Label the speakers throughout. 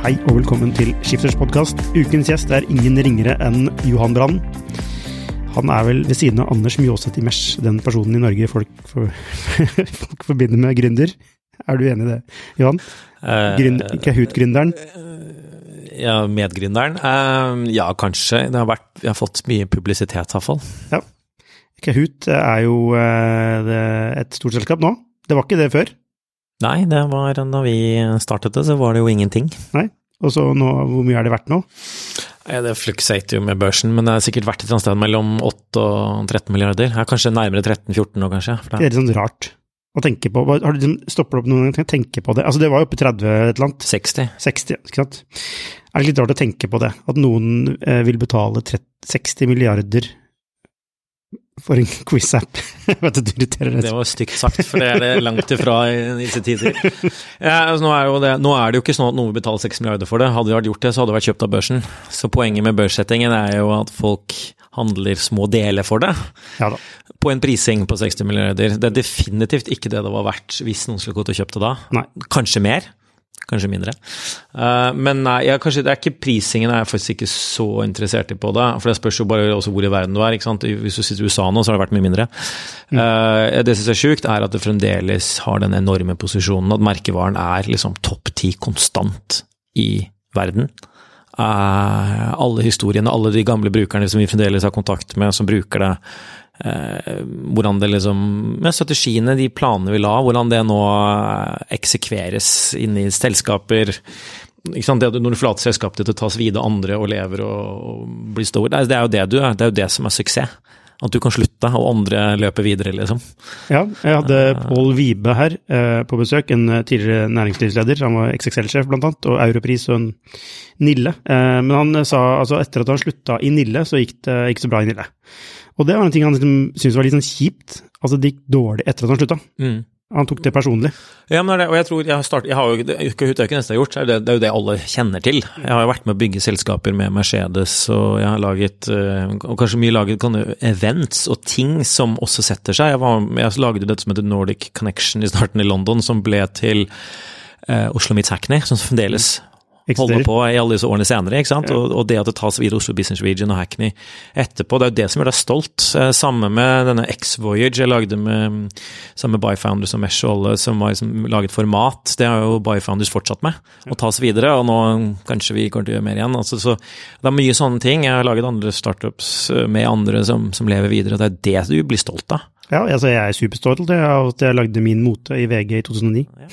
Speaker 1: Hei og velkommen til Skifters podkast. Ukens gjest er ingen ringere enn Johan Brann. Han er vel ved siden av Anders Mjåseth i Mesh den personen i Norge folk, for, folk forbinder med gründer. Er du enig i det, Johan? Gründ, Kahoot-gründeren?
Speaker 2: Ja, medgründeren? Uh, ja, kanskje. Det har vært, vi har fått mye publisitet, i hvert fall.
Speaker 1: Ja. Kahoot er jo et stort selskap nå. Det var ikke det før?
Speaker 2: Nei, det var da vi startet det, så var det jo ingenting.
Speaker 1: Nei, og så nå, hvor mye er det verdt nå?
Speaker 2: Det fluksater jo med børsen, men det er sikkert verdt et sted mellom 8 og 13 milliarder. Ja, kanskje nærmere 13-14 nå, kanskje.
Speaker 1: Det er litt sånn rart å tenke på. Har du stoppet stopper opp noen gang og tenkt på det? Altså, det var jo oppe i 30 et eller annet.
Speaker 2: 60.
Speaker 1: 60, ikke sant. Er det litt rart å tenke på det? At noen eh, vil betale 30, 60 milliarder for en quiz-app.
Speaker 2: Det var stygt sagt, for det er det langt ifra i disse tider. Ja, altså, nå, er det, nå, er det, jo ikke sånn at noen vil betale 6 milliarder for det. Hadde vi gjort det, så hadde det vært kjøpt av børsen. Så poenget med børssettingen er jo at folk handler små deler for det.
Speaker 1: Ja.
Speaker 2: På en prising på 60 milliarder. Det er definitivt ikke det det var verdt hvis noen skulle gått og kjøpt det da.
Speaker 1: Nei.
Speaker 2: Kanskje mer kanskje mindre. Uh, men nei, ja, kanskje det er ikke prisingen jeg er faktisk ikke så interessert i på det. For det spørs jo bare også hvor i verden du er. Hvis du sitter i USA nå, så har det vært mye mindre. Mm. det som er sjukt, er at det fremdeles har den enorme posisjonen at merkevaren er liksom topp ti konstant i verden. Uh, alle historiene, alle de gamle brukerne som vi fremdeles har kontakt med, som bruker det Eh, hvordan det liksom Med strategiene, de planene vi la, hvordan det nå eksekveres inn i selskaper. Det, når du forlater selskapet ditt og tas videre andre og lever og, og blir stor, det er jo det du er. Det er jo det som er suksess. At du kan slutte, og andre løper videre, liksom.
Speaker 1: Ja, jeg hadde Pål Vibe her eh, på besøk, en tidligere næringslivsleder. Han var XXL-sjef, blant annet, og Europris og en Nille. Eh, men han sa altså etter at han slutta i Nille, så gikk det ikke så bra i Nille. Og det var en ting han liksom syntes var litt sånn kjipt. Altså, det gikk dårlig etter at han slutta.
Speaker 2: Mm.
Speaker 1: Han tok det personlig.
Speaker 2: Ja, men det, og jeg tror jeg har startet, jeg har jo, det, det er jo ikke det jeg har gjort, det, det er jo det alle kjenner til. Jeg har jo vært med å bygge selskaper med Mercedes, og jeg har laget, og kanskje mye laget events og ting som også setter seg. Jeg, var, jeg jo dette som heter Nordic Connection i starten i London, som ble til eh, Oslo Meets Hackney, som fremdeles holder på i alle disse årene senere. ikke sant? Ja. Og, og, det at det tas videre Oslo Business Region og Hackney etterpå, det er jo det som gjør deg stolt. Eh, samme med denne X-Voyage jeg lagde med samme med Byfounders og Mesh og alle som har liksom laget format. Det har jo Byfounders fortsatt med, og tas videre. Og nå kanskje vi kommer til å gjøre mer igjen. Altså, så Det er mye sånne ting. Jeg har laget andre startups med andre som, som lever videre, og det er det du blir stolt av.
Speaker 1: Ja, altså jeg er superstolt av at jeg lagde min mote i VG i 2009. Ja.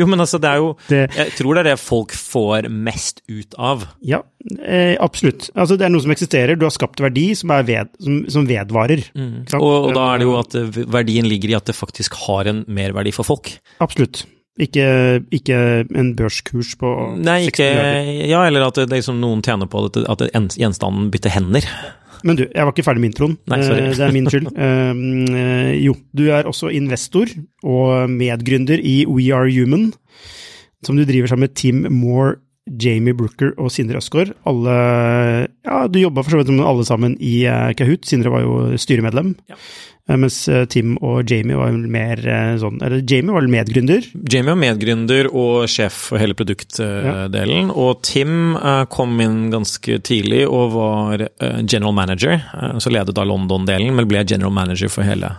Speaker 2: jo, men altså, det er jo det, Jeg tror det er det folk får mest ut av.
Speaker 1: Ja, eh, absolutt. Altså, det er noe som eksisterer. Du har skapt verdi som, ved, som, som vedvarer.
Speaker 2: Mm. Og, og, da er det jo at verdien ligger i at det faktisk har en merverdi for folk.
Speaker 1: Absolutt. Ikke, ikke, en børskurs på
Speaker 2: Nei, ikke, ja, eller at det, liksom noen tjener på at, at gjenstanden bytter hender.
Speaker 1: Men du, jeg var ikke ferdig med introen.
Speaker 2: Nei, sorry.
Speaker 1: det er min skyld. Uh, jo, du er også investor og medgründer i We Are Human, som du driver sammen med Tim Moore, Jamie Brooker og Sindre Østgaard. Alle Ja, du jobba for så vidt med alle sammen i Kahoot. Sindre var jo styremedlem. Ja. Mens Tim og Jamie var mer sånn Eller Jamie var medgründer?
Speaker 2: Jamie var medgründer og sjef for hele produktdelen. Ja. Og Tim kom inn ganske tidlig og var general manager. Så ledet da London-delen, men ble general manager for hele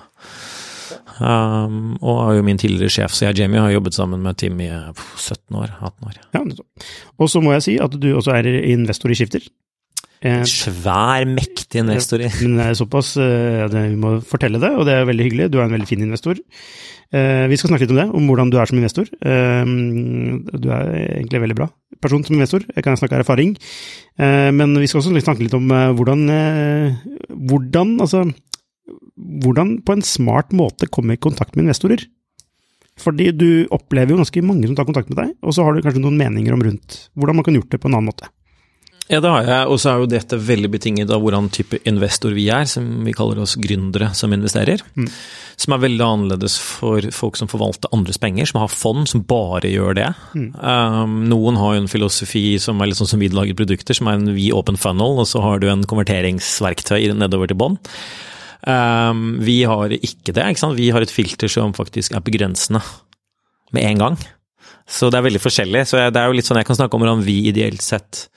Speaker 2: Um, og er jo min tidligere sjef, så jeg og Jamie har jobbet sammen med Tim i eh, 17 år, 18 år.
Speaker 1: Ja. Og så må jeg si at du også er investor i Skifter. En
Speaker 2: Svær, mektig investor i.
Speaker 1: men det er såpass eh, det, Vi må fortelle det, og det er veldig hyggelig. Du er en veldig fin investor. Eh, vi skal snakke litt om det, om hvordan du er som investor. Eh, du er egentlig en veldig bra person som investor, jeg kan snakke av erfaring. Eh, men vi skal også snakke litt om eh, hvordan, eh, hvordan, altså, hvordan på en smart måte komme i kontakt med investorer. Fordi du opplever jo ganske mange som tar kontakt med deg, og så har du kanskje noen meninger om rundt hvordan man kan gjort det på en annen måte.
Speaker 2: Ja, det har jeg, og så er jo dette veldig betinget av hvordan type investor vi er, som vi kaller oss gründere som investerer.
Speaker 1: Mm.
Speaker 2: Som er veldig annerledes for folk som forvalter andres penger, som har fond som bare gjør det. Um, noen har jo en filosofi som er litt sånn som vi lager produkter, som er en vi open funnel, og så har du en konverteringsverktøy nedover til bånn. Um, vi har ikke det, ikke sant. Vi har et filter som faktisk er begrensende med en gang. Så det er veldig forskjellig. Så det er jo litt sånn jeg kan snakke om hvordan vi ideelt sett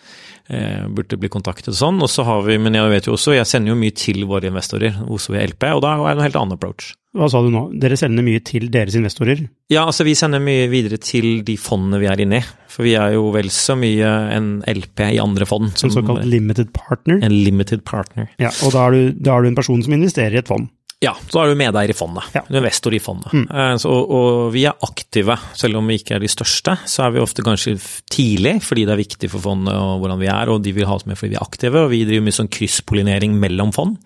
Speaker 2: eh, burde bli kontaktet og sånn. Og så har vi, men jeg vet jo også, jeg sender jo mye til våre investorer, Oslo LP, og da er det en helt annen approach.
Speaker 1: Hva sa du nå? Dere sender mye til deres investorer?
Speaker 2: Ja, altså vi sender mye videre til de fondene vi er inne i. For vi er jo vel så mye en LP i andre fond.
Speaker 1: En såkalt limited partner?
Speaker 2: en limited partner.
Speaker 1: Ja, og da er, du, da er du en person som investerer i et fond?
Speaker 2: Ja, så er du medeier i fondet.
Speaker 1: Ja.
Speaker 2: Du er investor i fondet. Mm. Så, og, og vi er aktive, selv om vi ikke er de største, så er vi ofte kanskje tidlig, fordi det er viktig for fondet og hvordan vi er, og de vil ha oss med fordi vi er aktive, og vi driver mye sånn krysspollinering mellom fond.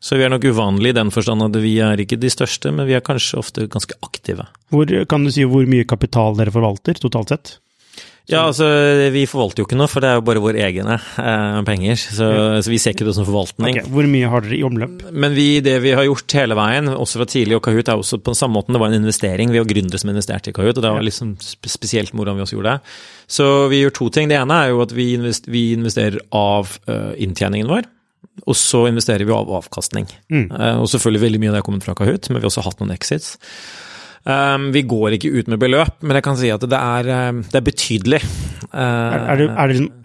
Speaker 2: Så vi er nok uvanlige i den forstand at vi er ikke de største, men vi er kanskje ofte ganske aktive.
Speaker 1: Hvor, kan du si hvor mye kapital dere forvalter, totalt sett?
Speaker 2: Ja, altså vi forvalter jo ikke noe, for det er jo bare våre egne eh, penger, så, så vi ser ikke det som forvaltning.
Speaker 1: Okay, Hvor mye har dere i omløp?
Speaker 2: Men vi, det vi har gjort hele veien, også fra tidlig, og Kahoot er også på den samme måten, det var en investering. Vi var gründere som investerte i Kahoot, og det var liksom sp- spesielt hvordan vi også gjorde det. Så vi gjør to ting. Det ene er jo at vi, invest, vi investerer av uh, inntjeningen vår. Og så investerer vi av avkastning. Eh, og selvfølgelig veldig mye av det har kommet fra Kahoot, men vi har også hatt noen exits. Um, vi går ikke ut med beløp, men jeg kan si at det er, eh, det er betydelig. Eh,
Speaker 1: Er, er det,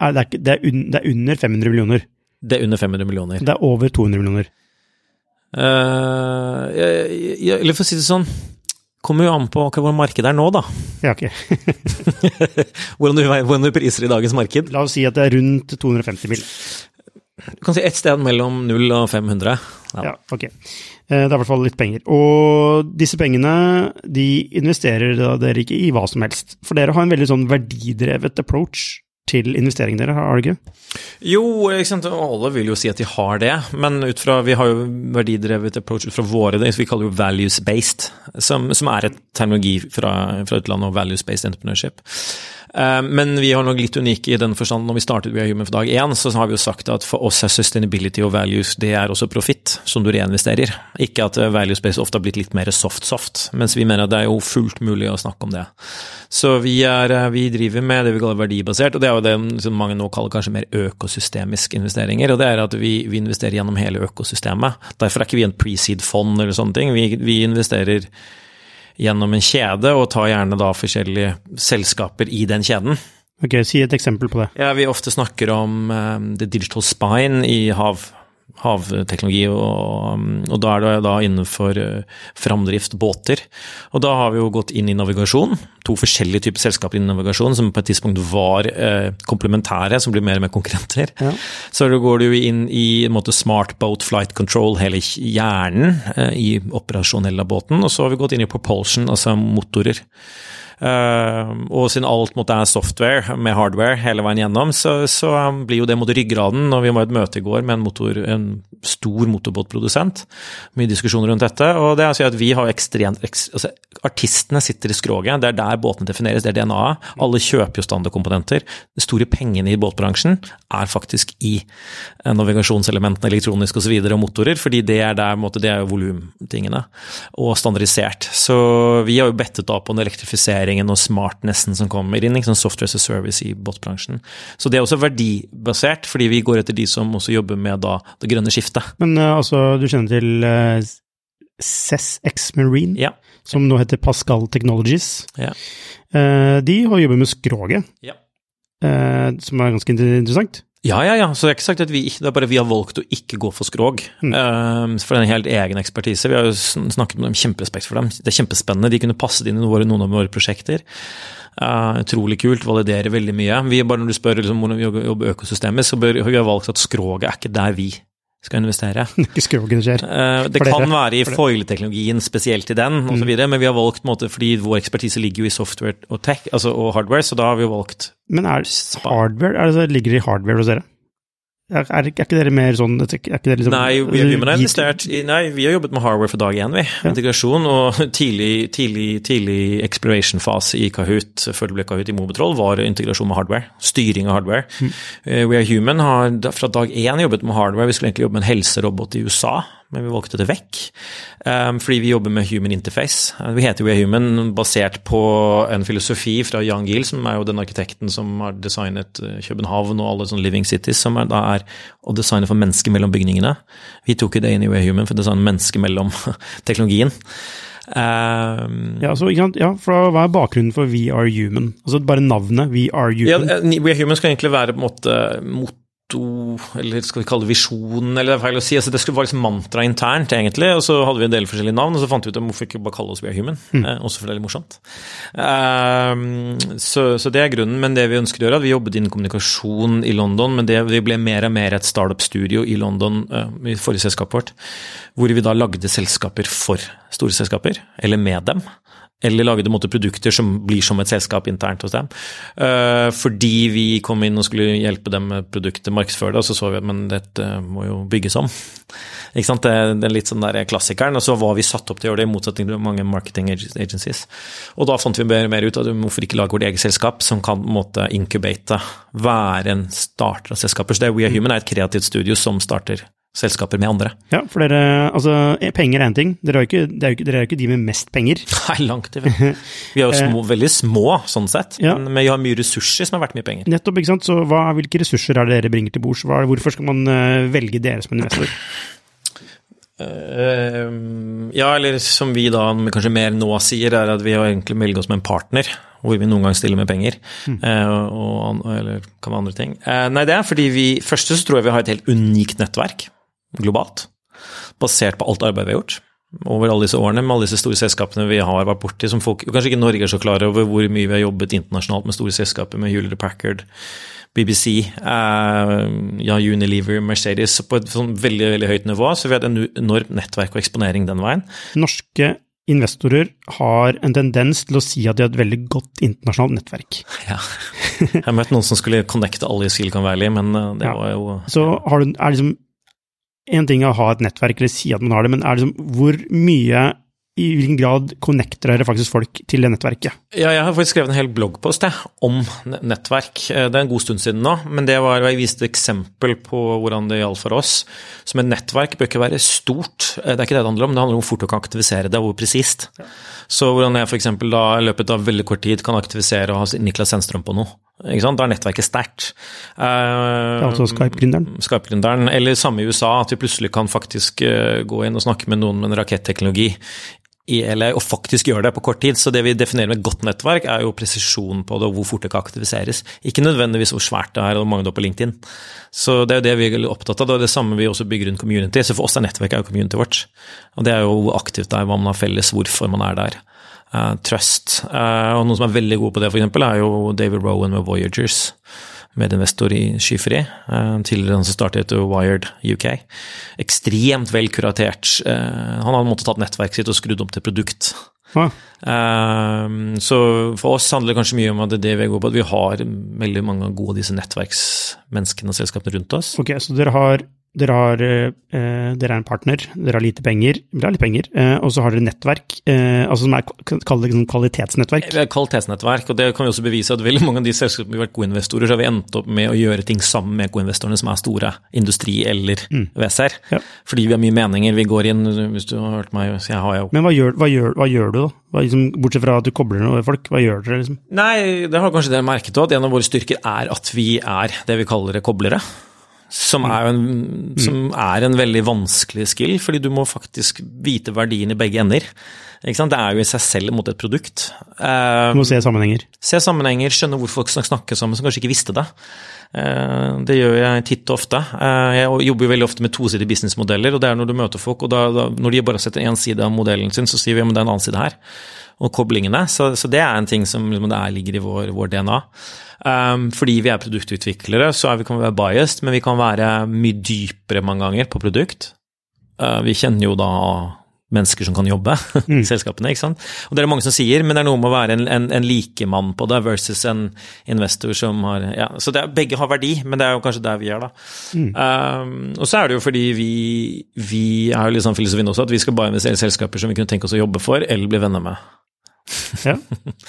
Speaker 1: er det, det, det, un, det under 500 millioner.
Speaker 2: det er under 500 millioner.
Speaker 1: Det er over 200 millioner.
Speaker 2: Uh, jeg- jeg- eller for å si det sånn, kommer jo an på hvor markedet er nå, da.
Speaker 1: Ja, ok.
Speaker 2: Hvordan du, hvordan du priser i dagens marked.
Speaker 1: La oss si at det er rundt 250 mill.
Speaker 2: Du kan si et sted mellom 0 og 500. Ja.
Speaker 1: Ja, ok. Eh, Det er i hvert fall litt penger. Og disse pengene de investerer dere ikke i hva som helst. For dere har en veldig sånn verdidrevet approach til investeringen dere, har dere ikke?
Speaker 2: Jo, alle vil jo si at de har det, men ut fra, vi har jo verdidrevet approach ut fra våre, det vi kaller jo values-based, som, som er et terminologi fra, fra utlandet og values-based entrepreneurship. Eh, Men vi har nok litt unike i den forstand, når vi startet Are Human for dag én, så har vi jo sagt at for oss er sustainability og values, det er også profitt som du reinvesterer. Ikke at value values-based ofte har blitt litt mer soft-soft, mens vi mener at det er jo fullt mulig å snakke om det. Så vi, er, eh, vi driver med det vi kaller verdibasert, og det er jo det som mange nå kaller kanskje mer økosystemiske investeringer, og det er at vi, vi investerer gjennom hele økosystemet. Derfor er ikke vi en pre-seed-fond eller sånne ting. Vi, vi investerer gjennom en kjede, og tar gjerne da forskjellige selskaper i den kjeden.
Speaker 1: Ok, Si et eksempel på det.
Speaker 2: Ja, vi ofte snakker om um, the digital spine i hav, havteknologi, og, og da er det da innenfor uh, framdrift båter. Og da har vi jo gått inn i navigasjon, to forskjellige typer selskaper innen navigasjon som på et tidspunkt var eh, komplementære, som blir mer og mer konkurrenter.
Speaker 1: Ja.
Speaker 2: Så da går du inn i en måte smart boat flight control, hele hjernen eh, i operasjonell av båten, og så har vi gått inn i propulsion, altså motorer. Uh, og siden alt måtte er software med hardware hele veien gjennom, så, så um, blir jo det mot ryggraden. Og vi var i et møte i går med en, motor, en stor motorbåtprodusent. Mye diskusjoner rundt dette. Og det er å si at vi har ekstremt altså, Artistene sitter i skroget, det er der båtene defineres, det er DNA-et. Alle kjøper jo standardkomponenter. De store pengene i båtbransjen er faktisk i eh, navigasjonselementene, elektronisk osv. Og, så videre, og motorer, fordi det er der, det er jo volumtingene. Og standardisert. Så vi har jo bettet da på den elektrifiseringen og smartnessen som kommer inn, sånn software as a service i bot-bransjen. Så det er også verdibasert, fordi vi går etter de som også jobber med da det grønne skiftet.
Speaker 1: Men uh, altså, du kjenner til uh, Cess X Marine,
Speaker 2: Ja.
Speaker 1: som nå heter Pascal Technologies.
Speaker 2: Ja.
Speaker 1: Eh, de har jobbet med skroget,
Speaker 2: Ja.
Speaker 1: som er ganske interessant.
Speaker 2: Ja, ja, ja. Så det er ikke sagt at vi ikke Det er bare vi har valgt å ikke gå for skrog. Mm. Uh, for det er en helt egen ekspertise. Vi har jo snakket med dem, kjemperespekt for dem. Det er kjempespennende. De kunne passet inn i noen, noen av våre prosjekter. Uh, utrolig kult, validerer veldig mye. Vi, bare Når du spør liksom, hvordan vi jobber økosystemet, så bør, vi har valgt at skroget er ikke der vi skal investere.
Speaker 1: ikke skroget det skjer.
Speaker 2: Det kan være i foil-teknologien, spesielt i den, osv., mm. men vi har valgt måte, fordi vår ekspertise ligger jo i software og tech, altså, og hardware, så da har vi valgt
Speaker 1: Men er hardware, det, ligger det i hardware hos dere? Er, er, ikke dere mer sånn er ikke dere liksom,
Speaker 2: Nei, vi, vi, har investert nei, vi har jobbet med hardware fra dag én, vi. Ja. Integrasjon og tidlig, tidlig, tidlig exploration-fase i Kahoot før det ble Kahoot i Mobetroll, var integrasjon med hardware. Styring av hardware. Mm. Uh, We Are Human har fra dag én jobbet med hardware. Vi skulle egentlig jobbe med en helserobot i USA men vi valgte det vekk. Um, fordi vi jobber med human interface. Vi heter We Are Human basert på en filosofi fra Jan Giel, som er jo den arkitekten som har designet uh, København og alle sånne living cities, som er, da er å designe for mennesker mellom bygningene. Vi tok det inn i We Are Human for å designe mennesker mellom teknologien.
Speaker 1: Um, ja, så, ja, for Hva er bakgrunnen for We Are Human? Altså Bare navnet We Are Human?
Speaker 2: Ja, We Are Human skal egentlig være på en måte mot motto, eller skal vi kalle det visjonen, eller det er feil å si. Altså, det skulle være liksom mantra internt, egentlig. Og så hadde vi en del forskjellige navn, og så fant vi ut om hvorfor ikke bare kalle oss We Are Human. Mm. Eh, også for det er litt morsomt. Uh, så, så, det er grunnen. Men det vi ønsker å gjøre, at vi jobbet innen kommunikasjon i London, men det, vi ble mer og mer et startup-studio i London uh, i forrige selskapet vårt, hvor vi da lagde selskaper for store selskaper, eller med dem eller lagde måte, produkter som blir som et selskap internt hos dem. Uh, fordi vi kom inn og skulle hjelpe dem med produktet, markedsføre og så så vi at men dette må jo bygges om. Ikke sant? Det er litt sånn der klassikeren. Og så var vi satt opp til å gjøre det, i motsetning til mange marketing agencies. Og da fant vi mer, mer ut av hvorfor ikke lage vårt eget selskap som kan måte, incubate, være en starter av selskaper. Så det We Are Human er et kreativt studio som starter selskaper med andre.
Speaker 1: Ja, for dere, altså penger er én ting, dere er, jo ikke, er ikke, dere er jo ikke de med mest penger.
Speaker 2: Nei, langt ifra. Vi er jo små, veldig små sånn sett, ja. men vi har mye ressurser som er verdt mye penger.
Speaker 1: Nettopp, ikke sant. Så hva, hvilke ressurser er det dere bringer til bords? Hvorfor skal man uh, velge dere som investor?
Speaker 2: Ja, eller som vi da kanskje mer nå sier, er at vi har egentlig velger oss med en partner. Hvor vi noen gang stiller med penger, mm. uh, og, eller kan være andre ting. Nei, det er fordi vi Først så tror jeg vi har et helt unikt nettverk globalt, basert på alt arbeidet vi har gjort over alle disse årene, med alle disse store selskapene vi har vært borti, som folk Kanskje ikke Norge er så klare over hvor mye vi har jobbet internasjonalt med store selskaper, med Hewlett Packard, BBC, eh, ja, Unilever, Mercedes, på et sånn veldig veldig høyt nivå. Så vi har et enormt nettverk og eksponering den veien.
Speaker 1: Norske investorer har en tendens til å si at de har et veldig godt internasjonalt nettverk.
Speaker 2: Ja. Jeg har møtt noen som skulle connecte alle i Silicon Valley, men eh, det ja. var jo
Speaker 1: Så har du, er liksom en ting er å ha et nettverk eller si at man har det, men er det liksom, hvor mye i hvilken grad connecter dere faktisk folk til det nettverket?
Speaker 2: Ja, jeg har faktisk skrevet en hel bloggpost jeg, om nettverk. Eh, det er en god stund siden nå, men det var, jeg viste et eksempel på hvordan det gjaldt for oss. Som et nettverk bør ikke være stort, eh, det er ikke det det handler om, det handler om hvor fort du kan aktivisere det, og hvor presist. Ja. Så hvordan jeg f.eks. i løpet av veldig kort tid kan aktivisere og ha Niklas Sennstrøm på noe. Ikke sant? Da er nettverket sterkt.
Speaker 1: Uh, altså Skype-gründeren?
Speaker 2: Skype-gründeren. Eller samme i USA, at vi plutselig kan faktisk uh, gå inn og snakke med noen med en raketteknologi i LA, og faktisk gjøre det på kort tid. Så det vi definerer med godt nettverk, er jo presisjon på det, og hvor fort det kan aktiviseres. Ikke nødvendigvis hvor svært det er, og mange det er på LinkedIn. Så det er jo det vi er opptatt av. Det er det samme vi også bygger rundt community. Så for oss er nettverket er jo community vårt. Og det er jo hvor aktivt det er, hva man har felles, hvorfor man er der. Uh, trust. Uh, og noen som er veldig gode på det, f.eks., er jo David Rowan med Voyagers. Medinvestor i Skyfri. Uh, tidligere han som startet Wired UK. Ekstremt vel kuratert. han hadde måttet tatt nettverket sitt og skrudd om til produkt. Ah. så for oss handler det kanskje mye om at det er det vi er gode på, at vi har veldig mange gode av disse nettverksmenneskene og selskapene rundt oss.
Speaker 1: Ok, Så dere har dere, har, eh, dere er en partner, dere har lite penger, dere har litt penger, eh, og så har dere nettverk, eh, altså som er kall det liksom kvalitetsnettverk.
Speaker 2: Er kvalitetsnettverk, og det kan vi også bevise at veldig mange av de selskapene vi har vært co-investorer, så har vi endt opp med å gjøre ting sammen med co-investorene som er store, industri eller mm. WSR. Ja. Fordi vi har mye meninger, vi går inn, hvis du har hørt meg, så jeg har jo
Speaker 1: Men hva gjør, hva gjør, hva gjør du da? Liksom, bortsett fra at du kobler noe folk, hva gjør dere liksom?
Speaker 2: Nei, det har kanskje dere merket òg, at en av våre styrker er at vi er det vi kaller koblere. Som er, en, som er en veldig vanskelig skill, fordi du må faktisk vite verdien i begge ender. Det er jo i seg selv mot et produkt.
Speaker 1: Du må se sammenhenger.
Speaker 2: Se sammenhenger, skjønne hvor folk snakker sammen som kanskje ikke visste det. Eh, det gjør jeg titt og ofte. Eh, jeg jobber jo veldig ofte med tosidige businessmodeller, og det er når du møter folk, og da, da, når de bare setter én side av modellen sin, så sier vi at det er en annen side her. Og koblingene. Så, så det er en ting som liksom, det er, ligger i vår, vår DNA. Um, fordi vi er produktutviklere, så er vi, kan vi være biased, men vi kan være mye dypere mange ganger på produkt. Uh, vi kjenner jo da mennesker som kan jobbe i selskapene. ikke sant? Og det er det mange som sier, men det er noe med å være en, en, en likemann på det versus en investor som har ja, Så er, begge har verdi, men det er jo kanskje der vi er, da. Mm. Um, og så er det jo fordi vi, vi er jo litt sånn filosofien også, at vi skal bare investere i selskaper som vi kunne tenke oss å jobbe for eller bli venner med.
Speaker 1: Ja.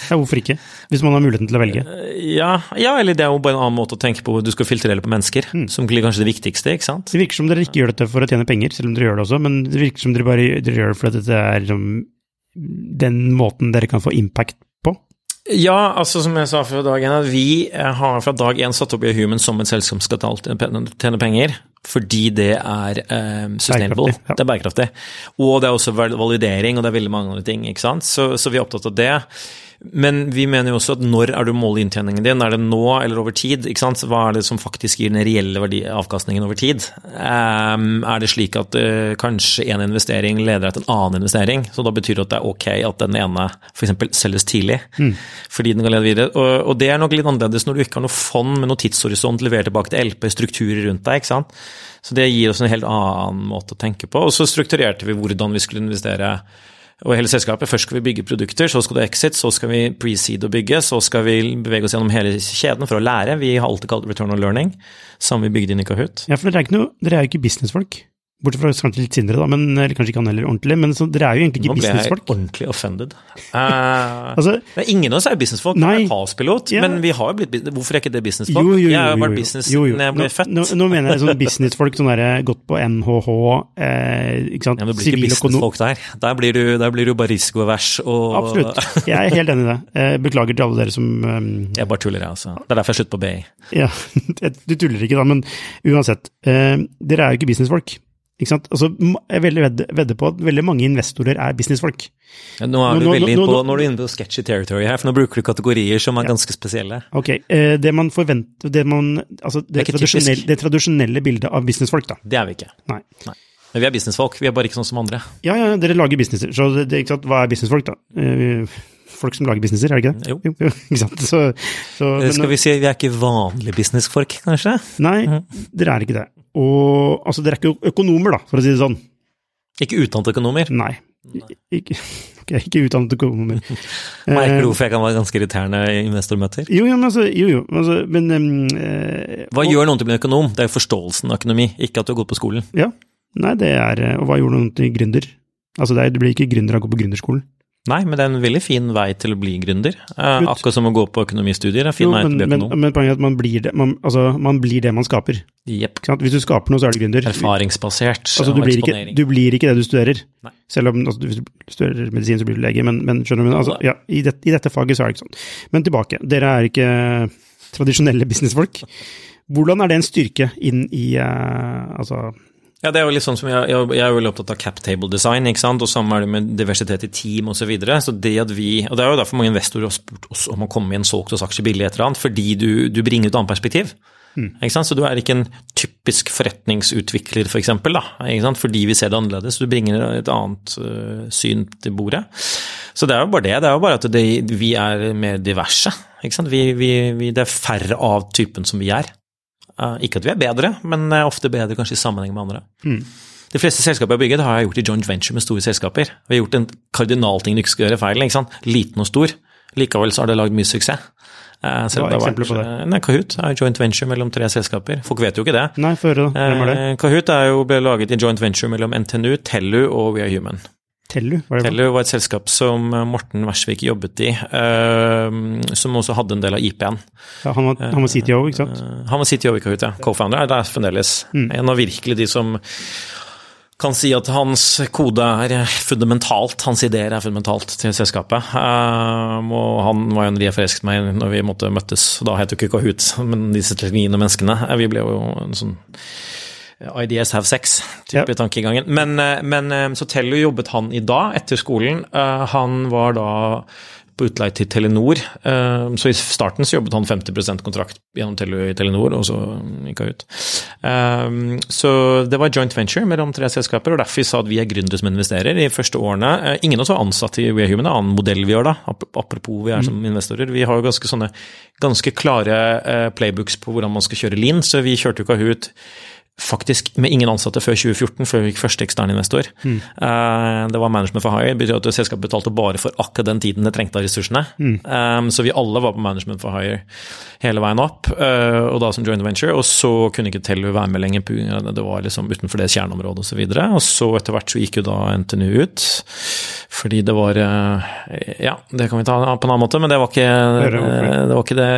Speaker 1: ja. hvorfor ikke? Hvis man har muligheten til å velge.
Speaker 2: Ja, ja, eller det er jo bare en annen måte å tenke på. Du skal filtrere på mennesker, mm. som blir kanskje det viktigste. ikke sant?
Speaker 1: Det virker som dere ikke gjør dette for å tjene penger, selv om dere gjør det også, men det virker som dere bare dere gjør det fordi dette er liksom, den måten dere kan få impact på.
Speaker 2: Ja, altså som jeg sa fra dag én, at vi har fra dag én satt opp i Human som et selskap som skal tjene penger fordi det er um, sustainable. Ja. Det er bærekraftig. Og det er også validering, og det er veldig mange andre ting. ikke sant? Så, så vi er opptatt av det. Men vi mener jo også at når er du måler inntjeningen din? Er det nå eller over tid? ikke sant? Hva er det som faktisk gir den reelle verdi, avkastningen over tid? Um, er det slik at uh, kanskje en investering leder til en annen investering? Så da betyr det at det er ok at den ene f.eks. selges tidlig, mm. fordi den kan lede videre. Og, og, det er nok litt annerledes når du ikke har noe fond med noe tidshorisont levert tilbake til LP, strukturer rundt deg. ikke sant? Så det gir oss en helt annen måte å tenke på. Og så strukturerte vi hvordan vi skulle investere og hele selskapet. Først skal vi bygge produkter, så skal det exit, så skal vi pre-seed og bygge, så skal vi bevege oss gjennom hele kjeden for å lære. Vi har alltid kalt return on learning, som vi bygde inn i Kahoot.
Speaker 1: Ja, for dere er, ikke ikke businessfolk. Bortsett fra kanskje litt Sindre, da, men, eller kanskje ikke han heller ordentlig. Men så, dere er jo egentlig ikke businessfolk.
Speaker 2: Nå ble jeg ordentlig offended. Uh, altså, ingen av oss er businessfolk. Nei, jeg er passpilot, ja. men vi har jo blitt Hvorfor er ikke det businessfolk? Jo, jo, jo, jeg har vært business jo, jo. når jeg ble født.
Speaker 1: Nå, nå, mener jeg sånn businessfolk, sånn derre gått på NHH, eh, ikke sant.
Speaker 2: Ja, men det blir ikke businessfolk der. Der blir, du, der blir du bare risikovers og
Speaker 1: Absolutt. Jeg er helt enig i det. Eh, beklager til alle dere som um...
Speaker 2: Jeg bare tuller, jeg, altså. Det er derfor jeg slutter på BI.
Speaker 1: Ja, du tuller ikke da, men uansett. Eh, dere er jo ikke businessfolk. Ikke sant? Altså, jeg vil vedde på at veldig mange investorer er businessfolk.
Speaker 2: Ja, nå, er du nå, veldig nå, på, nå, er du inne på sketchy territory her, for nå bruker du kategorier som er ja. ganske spesielle.
Speaker 1: Ok, eh, Det man forventer det, man, altså det, det, tradisjonelle, det, tradisjonelle, bildet av businessfolk, da.
Speaker 2: Det er vi ikke.
Speaker 1: Nei.
Speaker 2: Nei. Men vi er businessfolk, vi er bare ikke sånn som andre.
Speaker 1: Ja, ja, dere lager businesser. Så det, hva er businessfolk, da? Eh, folk som lager businesser, er det ikke det?
Speaker 2: Jo. jo, jo ikke sant? Så, så, eh, Skal vi si vi er ikke vanlige businessfolk, kanskje?
Speaker 1: Nei, mm. dere er ikke det. Og altså, dere er ikke økonomer, da, for å si det sånn.
Speaker 2: Ikke utdannede økonomer?
Speaker 1: Nei. Ikke, okay, ikke utdannet økonomer.
Speaker 2: Merker du hvorfor jeg kan være ganske irriterende i investormøter?
Speaker 1: Jo, jo, men altså, jo, jo, altså, men um,
Speaker 2: Hva og, gjør noen til å bli økonom? Det er jo forståelsen av økonomi, ikke at du har gått på skolen.
Speaker 1: Ja, nei, det er eh, Og hva gjorde noen til gründer? Altså, det, er, det blir ikke gründer av å gå på gründerskolen.
Speaker 2: Nei, men det er en veldig fin vei til å bli gründer. Eh, akkurat som å gå på økonomistudier. er fin jo, vei til å bli
Speaker 1: men, Men, men, poenget er at man blir det man, altså, man, blir det man skaper.
Speaker 2: Yep.
Speaker 1: Hvis du skaper noe, så er du gründer.
Speaker 2: Erfaringsbasert
Speaker 1: altså, du, blir ikke, du blir ikke det du studerer. Nei. Selv om altså, hvis du studerer medisin, så blir du lege, men, men skjønner du? Altså, ja, i, det, I dette faget så er det ikke sånn. Men tilbake. Dere er ikke tradisjonelle businessfolk. Hvordan er det en styrke inn i uh, altså
Speaker 2: ja, det er jo litt sånn som jeg, jeg, jeg er jo veldig opptatt av cap table design, ikke sant, og samme er det med diversitet i team osv. Så, videre. så det at vi, og det er jo derfor mange investorer har spurt oss om å komme i en solgt hos aksje billig et eller annet, fordi du, du bringer et annet perspektiv. Mm. Så du er ikke en typisk forretningsutvikler, f.eks., for eksempel, da, fordi vi ser det annerledes. Du bringer et annet uh, syn til bordet. Så det er jo bare det. Det er jo bare at det, vi er mer diverse. Vi, vi, vi, det er færre av typen som vi er. Uh, ikke at vi er bedre, men uh, ofte bedre kanskje i sammenheng med andre. Mm. De fleste selskaper jeg har bygget, har jeg gjort i joint venture med store selskaper. Vi har gjort en kardinalting du ikke skal gjøre feil. ikke sant? Liten og stor. Likevel så har det lagd mye suksess.
Speaker 1: Selv Hva er eksempler på det?
Speaker 2: Nei, Kahoot er joint venture mellom tre selskaper. Folk vet jo ikke det.
Speaker 1: Nei, for. Hvem er det?
Speaker 2: Kahoot er jo, ble laget i joint venture mellom NTNU, Tellu og We Are Human.
Speaker 1: Tellu? Var
Speaker 2: det Tellu var et selskap som eh, Morten Wersvik jobbet i, uh, som også hadde en del av IP-en.
Speaker 1: Ja, han, var, han var CTO, ikke sant?
Speaker 2: Han var CTO i Kahoot, ja. Co-founder er der fremdeles. Mm. En av virkelig de som kan si at hans kode er fundamentalt, hans ideer er fundamentalt til selskapet. Og han var jo en de jeg forelsket meg når vi måtte møttes. Da het jo ikke Kahoot, men disse teknologiene og menneskene. Vi ble jo en sånn IDS have sex-type
Speaker 1: Ja.
Speaker 2: tankegangen. Men, eh, men eh, så Tello jobbet han i da, etter skolen. Eh, Han var da på utleie til Telenor, eh, så i starten så jobbet han 50% kontrakt gjennom Tello i Telenor, og så gikk han ut. Eh, Så det var joint venture mellom tre selskaper, og derfor vi sa at vi er gründere som investerer de første årene. Eh, Ingen av oss var ansatt i We Are Human, det er en annen modell vi gjør da, ap- apropos vi er som investorer. Vi har jo ganske sånne ganske klare eh, playbooks på hvordan man skal kjøre lean, så vi kjørte jo Kahoot faktisk med ingen ansatte før 2014, før vi fikk første eksterninvestor. Eh, det var management for hire, det betyr at selskapet betalte bare for akkurat den tiden det trengte av ressursene. Mm. så vi alle var på management for hire hele veien opp, eh, og da som joint venture. Og så kunne ikke Tellu være med lenger, det det var liksom utenfor det kjerneområdet osv. Og, så og så etter hvert så gikk jo da NTNU ut, fordi det var eh, Ja, det kan vi ta på en annen måte, men det var ikke, eh, det var ikke det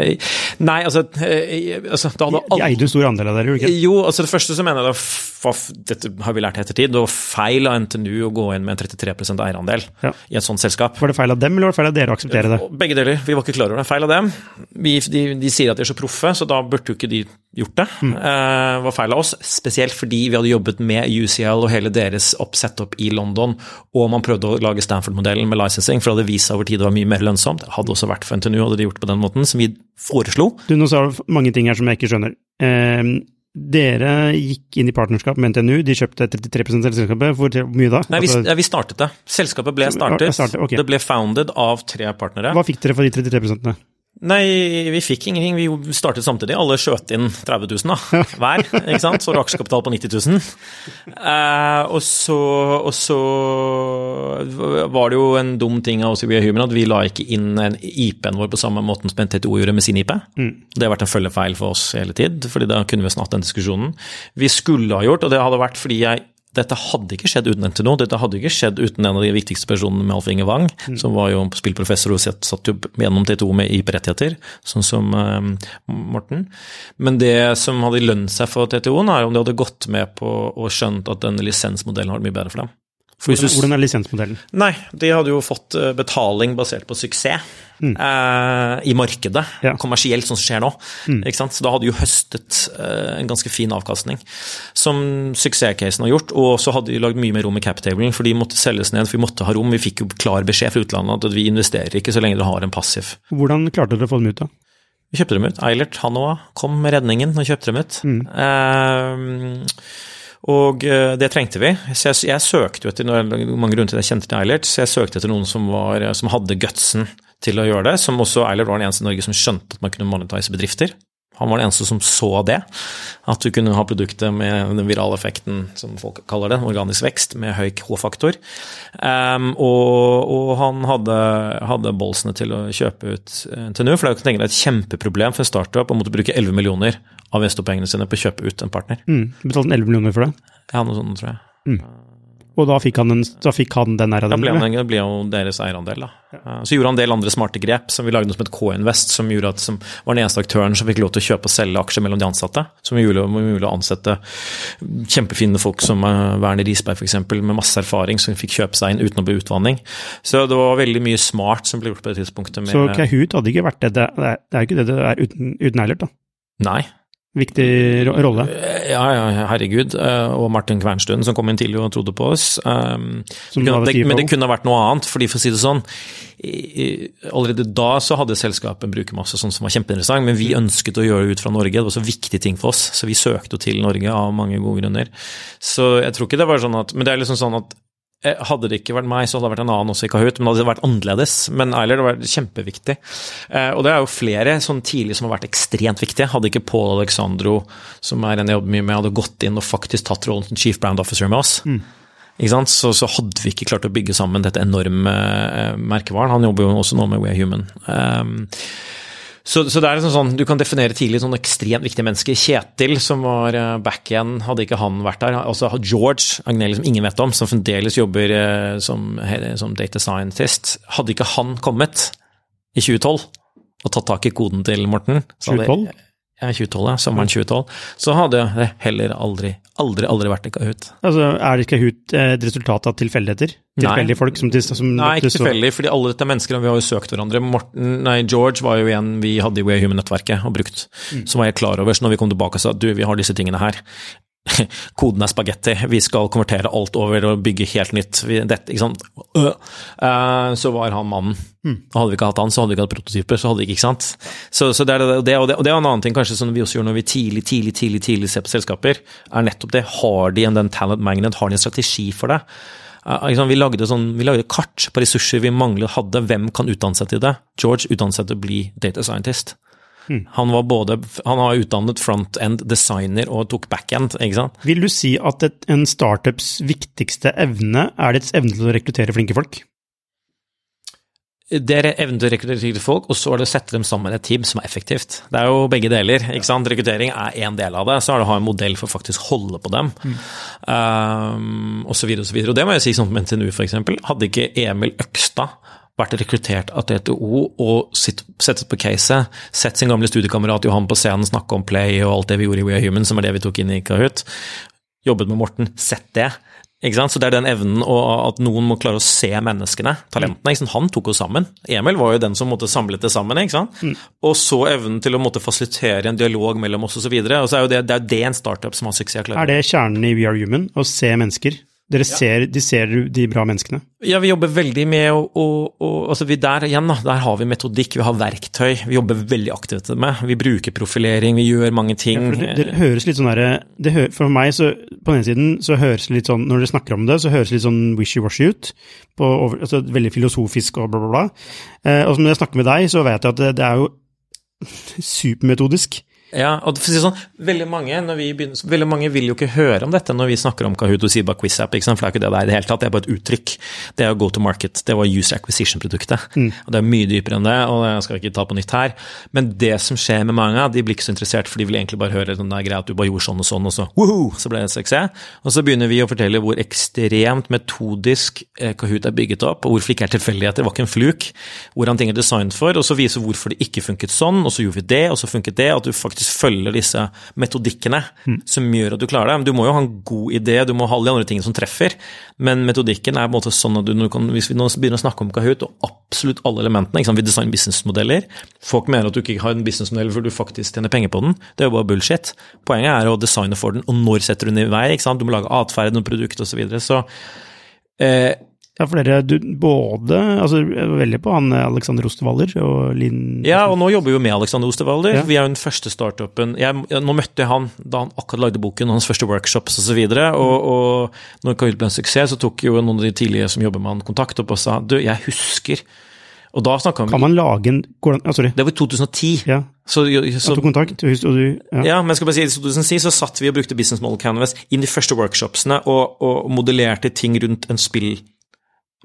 Speaker 2: Nei, altså, eh, altså da hadde
Speaker 1: De eide en stor andel av dere, gjorde de ikke?
Speaker 2: jo, altså det første så mener jeg det var, dette har vi lært ettertid, det var feil av NTNU å gå inn med en 33 eierandel
Speaker 1: Ja.
Speaker 2: i et sånt selskap.
Speaker 1: Var det feil av dem, eller var det feil av dere å akseptere det?
Speaker 2: Begge deler. Vi var ikke klar over det. Feil av dem. Vi, de, de sier at de er så proffe, så da burde jo ikke de gjort det.
Speaker 1: Mm.
Speaker 2: Eh, var feil av oss, spesielt fordi vi hadde jobbet med UCL og hele deres oppsett opp i London, og man prøvde å lage Stanford-modellen med licensing, for det hadde vist seg over tid det var mye mer lønnsomt. Det hadde også vært for NTNU, hadde de gjort det på den måten, som vi foreslo.
Speaker 1: Du, nå sa du mange ting her som jeg ikke skjønner. Eh, dere gikk inn i partnerskap med NTNU, de kjøpte 33 av selskapet. Hvor mye da?
Speaker 2: Nei, vi,
Speaker 1: Altså,
Speaker 2: ja, vi startet det. Selskapet ble startet.
Speaker 1: Ja, startet, okay.
Speaker 2: Det ble founded av tre partnere.
Speaker 1: hva fikk dere for de 33
Speaker 2: Nei, vi fikk ingenting. Vi startet samtidig. Alle skjøt inn 30 000 da, hver. ikke sant? Så var det aksjekapital på 90 000. Eh, og, så, og så var det jo en dum ting av oss i We Human at vi la ikke inn en IP-en vår på samme måten som NTTO gjorde med sin IP. Det har vært en følgefeil for oss hele tid, fordi da kunne vi snart den diskusjonen. Vi skulle ha gjort, og det hadde vært fordi jeg dette hadde ikke skjedd uten NTNO, dette hadde ikke skjedd uten en av de viktigste personene med Alf Inge Wang, som var jo spillprofessor og satt jo gjennom TTO med IP-rettigheter, sånn som eh, Morten. Men det som hadde lønt seg for TTO-en, er om de hadde gått med på og skjønt at denne lisensmodellen har vært mye bedre for dem. Du
Speaker 1: Hvordan er lisensmodellen?
Speaker 2: Nei, de hadde jo fått eh, betaling basert på suksess eh, i markedet,
Speaker 1: Ja.
Speaker 2: kommersielt, sånn som skjer nå. Ikke sant? Så da hadde de jo høstet eh, en ganske fin avkastning, som suksesscasen har gjort. Og så hadde de lagd mye mer rom i captablen, for de måtte selges ned, for vi måtte ha rom. Vi fikk jo klar beskjed fra utlandet at vi investerer ikke så lenge dere har en passiv.
Speaker 1: Hvordan klarte dere å få dem ut, da?
Speaker 2: Vi kjøpte dem ut. Eilert, han òg, kom med redningen og kjøpte dem ut. Eh, og eh, det trengte vi. Så jeg, jeg søkte etter mange grunner til at jeg kjente til Eilert, så jeg søkte etter noen som, var, som hadde gutsen til å gjøre det. Som også Eilert var den eneste i Norge som skjønte at man kunne monetize bedrifter. Han var den eneste som så det. At du kunne ha produktet med den virale effekten, som folk kaller det, organisk vekst, med høy H-faktor. Um, og, og han hadde, hadde bolsene til å kjøpe ut eh, NTNU, for det er jo tenke deg et kjempeproblem for en startup å måtte bruke 11 millioner av investorpengene sine på å kjøpe ut en partner.
Speaker 1: Mm. Betalte han 11 millioner for det?
Speaker 2: Ja, noe sånt, tror jeg.
Speaker 1: Og da fikk han, en, da fikk han den
Speaker 2: Da ble han, det ble jo deres eierandel, da. Ja. Så gjorde han en del andre smarte grep, som vi lagde noe som het K-Invest, som, gjorde at, som var den eneste aktøren som fikk lov til å kjøpe og selge aksjer mellom de ansatte. Som gjorde det mulig å ansette kjempefine folk som uh, Werner Risberg f.eks., med masse erfaring, som fikk kjøpe seg inn uten å bli utvanning. Så det var veldig mye smart som ble gjort på det tidspunktet. Med,
Speaker 1: Så Kahoot hadde ikke vært det det det er jo ikke det det er uten, uten Eilert, da.
Speaker 2: Nei.
Speaker 1: Viktig rolle.
Speaker 2: Ja, ja, herregud. Uh, Og Martin Kvernstuen, som kom inn tidlig og trodde på oss. Um, det kunne, det, men det kunne vært noe annet, fordi for å si det sånn Allerede da så hadde selskapet en brukermasse sånn som var kjempeinteressant, men vi ønsket å gjøre det ut fra Norge. Det var så viktig ting for oss, så vi søkte jo til Norge av mange gode grunner. Så jeg tror ikke det var sånn at Men det er liksom sånn at eh, hadde det ikke vært meg, så hadde det vært en annen også i Kahoot, men det hadde vært annerledes. Men Eiler var kjempeviktig. Eh, og det er jo flere sånn tidlig som har vært ekstremt viktige. Hadde ikke Paul Alexandro, som er en jeg jobber mye med, hadde gått inn og faktisk tatt rollen som chief brand officer med oss, ikke sant? Så, så hadde vi ikke klart å bygge sammen dette enorme eh, merkevaren. Han jobber jo også nå med We Are Human. Um, så, så det er liksom sånn, Du kan definere tidlig sånn ekstremt viktige mennesker. Kjetil, som var eh, back igjen, hadde ikke han vært der. Altså George Agnelli, som ingen vet om, som fremdeles jobber eh, som, som data scientist. Hadde ikke han kommet i 2012 og tatt tak i koden til Morten så hadde-
Speaker 1: 2012?
Speaker 2: Ja, 2012, ja. Sommeren 2012. Så hadde det heller aldri, aldri, aldri vært i Kahoot.
Speaker 1: Altså, Er ikke Kahoot et resultat av tilfeldigheter? Tilfeldige folk som, som
Speaker 2: Nei, ikke tilfeldig, fordi alle dette er mennesker, og vi har jo søkt hverandre. Morten, nei, George var jo en vi hadde i We Human-nettverket og brukt, som var jeg klar over. Så når vi kom tilbake og sa du, vi har disse tingene her, koden er spagetti, vi skal konvertere alt over og bygge helt nytt. Dette, ikke sant? Eh, så var han mannen. Og hadde vi ikke hatt han, så hadde vi ikke hatt prototyper. så hadde vi ikke, ikke sant? Så, så det, er det, og det, og det, er en annen ting kanskje som vi også gjør når vi tidlig, tidlig, tidlig, tidlig ser på selskaper, er nettopp det. Har de en den talent magnet, har de en strategi for det? Eh? Vi lagde, sånn, vi lagde kart på ressurser vi manglet hadde. Hvem kan utdanne seg til det? George utdannet seg til å bli data scientist. Han var både, han har utdannet front-end designer og tok back-end, ikke sant.
Speaker 1: Vil du si at et, en startups viktigste evne er dets evne til å rekruttere flinke folk?
Speaker 2: Det er evnen til å rekruttere folk, og så er det å sette dem sammen i et team som er effektivt. Det er jo begge deler. ikke sant? Rekruttering er én del av det, så er det å ha en modell for å faktisk holde på dem. Mm. Um, og så videre og så videre. Og det må jeg si sånn på NTNU, eksempel. Hadde ikke Emil Økstad vært rekruttert av TTO og sett på caset, sett sin gamle studiekamerat Johan på scenen snakke om Play og alt det vi gjorde i We Are Human, som er det vi tok inn i Kahoot, jobbet med Morten, sett det. Så det er den evnen og at noen må klare å se menneskene, talentene. Han tok oss sammen. Emil var jo den som måtte samlet det sammen. Mm. Og så evnen til å måtte fasilitere en dialog mellom oss osv. Det så er jo det, det det en startup som har suksess klarer.
Speaker 1: Er det kjernen i We Are Human, å se mennesker? Dere ser, de ser de bra menneskene?
Speaker 2: Ja, vi jobber veldig med å, å, å altså vi Der igjen, da, der har vi metodikk, vi har verktøy. Vi jobber veldig aktivt med. Vi bruker profilering, vi gjør mange ting.
Speaker 1: Ja, det, det, høres litt sånn derre For meg, så på den ene siden, så høres det litt sånn Når dere snakker om det, så høres det litt sånn wishy-washy ut. På, altså, veldig filosofisk og bla, bla, bla. Eh, og når jeg snakker med deg, så vet jeg at det, det er jo supermetodisk.
Speaker 2: Ja, og for å si sånn, veldig mange, begynner, veldig mange, vil jo ikke høre om dette når vi snakker om Kahoot og Siba QuizApp, ikke sant? for det er ikke det det er i det hele tatt, det er bare et uttrykk. Det er go to market, det var user acquisition-produktet. Mm. og Det er mye dypere enn det, og jeg skal ikke ta på nytt her. Men det som skjer med mange, de blir ikke så interessert, for de vil egentlig bare høre den der greia at du bare gjorde sånn og sånn, og så woho, så ble det en suksess. Og så begynner vi å fortelle hvor ekstremt metodisk eh, Kahoot er bygget opp, og hvorfor det ikke er tilfeldigheter, det var ikke en fluk. Hvordan ting er designet for, og så vise hvorfor det ikke funket sånn, og så gjorde vi det, og så funket det, at du faktisk følger disse metodikkene mm. som gjør at du klarer det. Du må jo ha en god idé, du må ha alle de andre tingene som treffer, men metodikken er på en måte sånn at du kan, hvis vi nå begynner å snakke om Kahoot og absolutt alle elementene, vi designer businessmodeller Folk mener at du ikke har en businessmodell for du faktisk tjener penger på den. Det er jo bare bullshit. Poenget er å designe for den, og når setter du den i vei? Du må lage atferd, noe produkt osv. Så, videre. så
Speaker 1: eh, ja, for dere du, både altså Veldig på han Alexander Osterwalder og Linn
Speaker 2: Ja, og nå jobber vi jo med Alexander Osterwalder. Ja. Vi er jo den første startupen jeg, Nå møtte jeg han da han akkurat lagde boken, hans første workshops osv. Og, så og, og når Kahoot ble en suksess, så tok jo noen av de tidlige som jobber med han, kontakt opp og sa du, jeg husker og da snakka vi
Speaker 1: Kan man lage en ah, Sorry.
Speaker 2: Det var i 2010.
Speaker 1: Ja. Så, så, tok kontakt, og du,
Speaker 2: ja. ja. men skal bare si, I 2010 så satt vi og brukte Business Model Canvas inn de første workshopsene og, og modellerte ting rundt en spill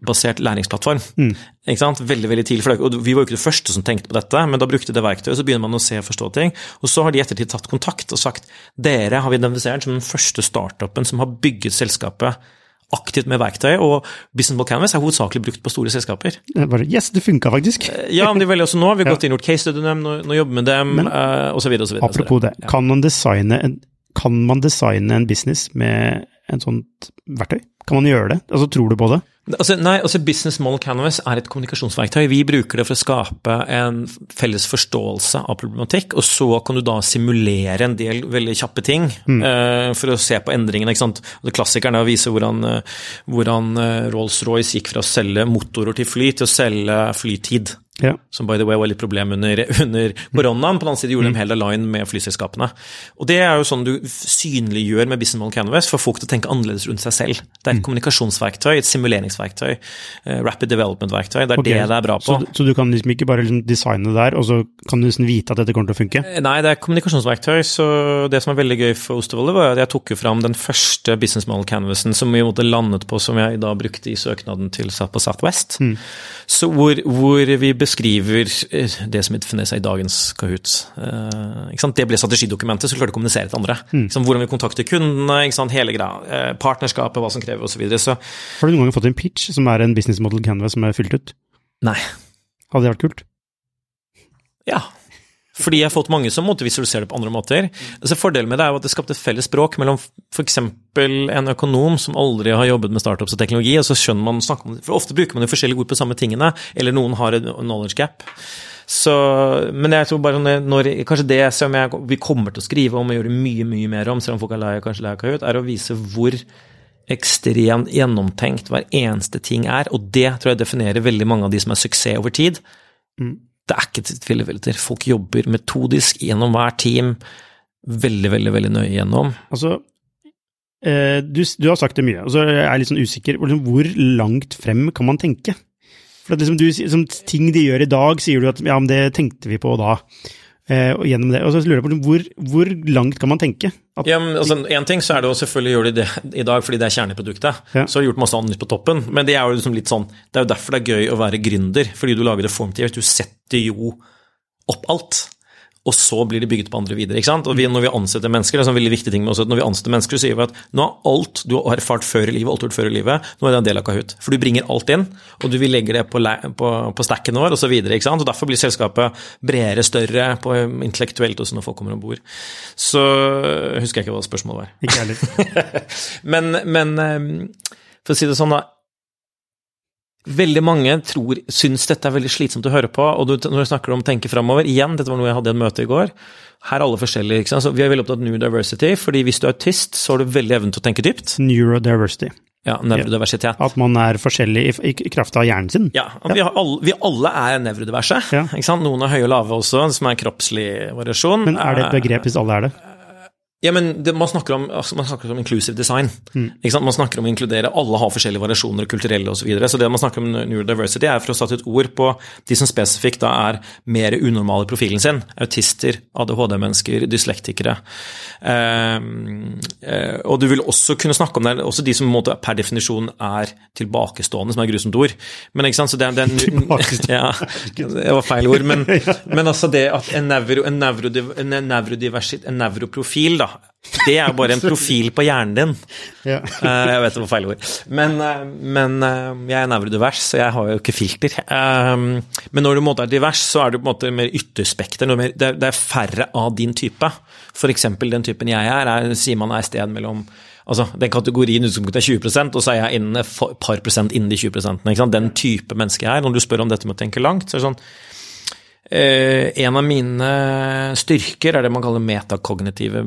Speaker 2: basert læringsplattform. Mm. Ikke sant? Veldig veldig tidlig. For og vi var jo ikke det første som tenkte på dette, men da brukte det verktøyet, så begynner man å se og forstå ting. Og så har de ettertid tatt kontakt og sagt dere har vi identifisert som den første startupen som har bygget selskapet aktivt med verktøy, og Business Ball Canvas er hovedsakelig brukt på store selskaper.
Speaker 1: Bare, yes, det funka faktisk!
Speaker 2: Eh, ja, men de velger også nå. Vi har gått inn i case study dem, nå, nå jobber med dem, men, uh, osv.
Speaker 1: Apropos det, ja. kan, man en, kan man designe en business med en sånt verktøy? Kan man gjøre det? Altså, Tror du på det?
Speaker 2: Altså, nei, altså Business Model Canvas er et kommunikasjonsverktøy. Vi bruker det for å skape en felles forståelse av problematikk, og så kan du da simulere en del veldig kjappe ting mm. uh, for å se på endringene. ikke sant? Og Klassikeren er å vise hvordan, uh, hvordan uh, Rolls-Royce gikk fra å selge motorer til fly til å selge flytid. Ja. Som by the way var litt problem under, under koronaen. På den annen side gjorde de hele line med flyselskapene. Og det er jo sånn du synliggjør med Business Model Canvas for folk til å tenke annerledes rundt seg selv. Det er et mm. kommunikasjonsverktøy, et simuleringsverktøy, uh, rapid development-verktøy. Det er okay. det det er bra på.
Speaker 1: Så, så du kan liksom ikke bare liksom designe det der, og så kan du liksom vite at dette kommer til å funke?
Speaker 2: Eh, nei, det er kommunikasjonsverktøy. Så det som er veldig gøy for Ostervolle, var at jeg tok jo fram den første Business Model Canvasen som vi måtte landet på, som jeg da brukte i søknaden til på Southwest. Mm. Så hvor, hvor vi beskriver eh, det som definerer seg i dagens Kahoot. Eh, det ble strategidokumentet, så klarte du å kommunisere til andre. Mm. Hvordan vi kontakter kundene, hele greia. Eh, partnerskapet, hva som krever osv.
Speaker 1: Har du noen gang fått en pitch som er en business model canvas som er fylt ut?
Speaker 2: Nei.
Speaker 1: Hadde det vært kult?
Speaker 2: Ja. Fordi jeg har fått mange som måtte visualisere det på andre måter. Altså Fordelen med det er jo at det skapte et felles språk mellom f.eks. en økonom som aldri har jobbet med startups og teknologi, og så skjønner man snakke om det. For ofte bruker man jo forskjellige ord på samme tingene, eller noen har en knowledge gap. Så, men jeg tror bare når, Kanskje det som jeg, vi kommer til å skrive om og gjøre mye, mye mer om, selv om folk er lei kanskje lei av Kahoot, er å vise hvor ekstremt gjennomtenkt hver eneste ting er, og det tror jeg definerer veldig mange av de som er suksess over tid.
Speaker 1: Mm.
Speaker 2: Det er ikke tilfeldigheter. Folk jobber metodisk gjennom hver team, veldig, veldig, veldig nøye gjennom.
Speaker 1: Altså, eh, du, du, har sagt det mye, og så er jeg litt sånn usikker. Liksom, hvor langt frem kan man tenke? For liksom du, som ting de gjør i dag, sier du at ja, men det tenkte vi på da. Eh, og gjennom det, og så lurer jeg på hvor, hvor langt kan man tenke?
Speaker 2: At ja, men altså, en ting så er det å selvfølgelig gjøre de det i dag fordi det er kjerneproduktet.
Speaker 1: Ja.
Speaker 2: Så har du gjort masse annet på toppen, men det er jo liksom litt sånn, det er jo derfor det er gøy å være gründer, fordi du lager det formtivt. Du setter jo opp alt og så blir det bygget på andre videre. ikke sant? Og vi, Når vi ansetter mennesker, det er en veldig viktig ting med oss, at når vi ansetter mennesker, så sier vi at nå er alt du har erfart før i livet, alt du har gjort før i livet, nå er det en del av Kahoot. For du bringer alt inn, og du vil legge det på, på, på stacken vår osv. Derfor blir selskapet bredere, større, på intellektuelt også når folk kommer om bord. Så husker jeg ikke hva spørsmålet var.
Speaker 1: Ikke heller.
Speaker 2: men, men for å si det sånn, da Veldig mange tror, syns dette er veldig slitsomt å høre på, og du, når du snakker om å tenke framover Igjen, dette var noe jeg hadde i et møte i går. Her er alle forskjellige. ikke sant? Så vi er veldig opptatt av new diversity, fordi hvis du er autist, så har du veldig evnen til å tenke dypt.
Speaker 1: Neurodiversity.
Speaker 2: Ja, nevrodiversitet.
Speaker 1: At man er forskjellig i, i, kraft av hjernen sin.
Speaker 2: Ja, vi, alle, vi alle er nevrodiverse.
Speaker 1: Ja.
Speaker 2: Noen er høye og lave også, som er en kroppslig variasjon.
Speaker 1: Men er det et begrep hvis alle er det?
Speaker 2: Ja, men det, man, snakker om, altså, man, snakker om, inclusive design.
Speaker 1: Mm.
Speaker 2: Man snakker om å inkludere alle har forskjellige variasjoner, kulturelle osv. Så, videre. så det man snakker om neurodiversity, er for å sette et ord på de som spesifikt da er mer unormale i profilen sin. Autister, ADHD-mennesker, dyslektikere. Eh, eh, og du vil også kunne snakke om det, også de som måte, per definisjon er tilbakestående, som er grusomt ord. Men ikke sant, så det, det, ja, det var feil ord. Men, men altså det at en, nevro, en, nevrodiv, en, nevroprofil, da, det er bare en profil på hjernen din.
Speaker 1: Ja.
Speaker 2: Uh, jeg vet det var feil ord. Men, uh, men uh, jeg er nevrodivers, så jeg har jo ikke filter. men når du måte er divers, så er du på en måte mer ytterspekter. Det, det, er færre av din type. F.eks. den typen jeg er, er sier man er et sted mellom Altså, Den kategorien utgangspunktet er 20 og så er jeg innen et par prosent innen de 20% Den type menneske jeg er. Når du spør om dette med å tenke langt, så er det sånn Eh, en av mine styrker er det man kaller metakognitive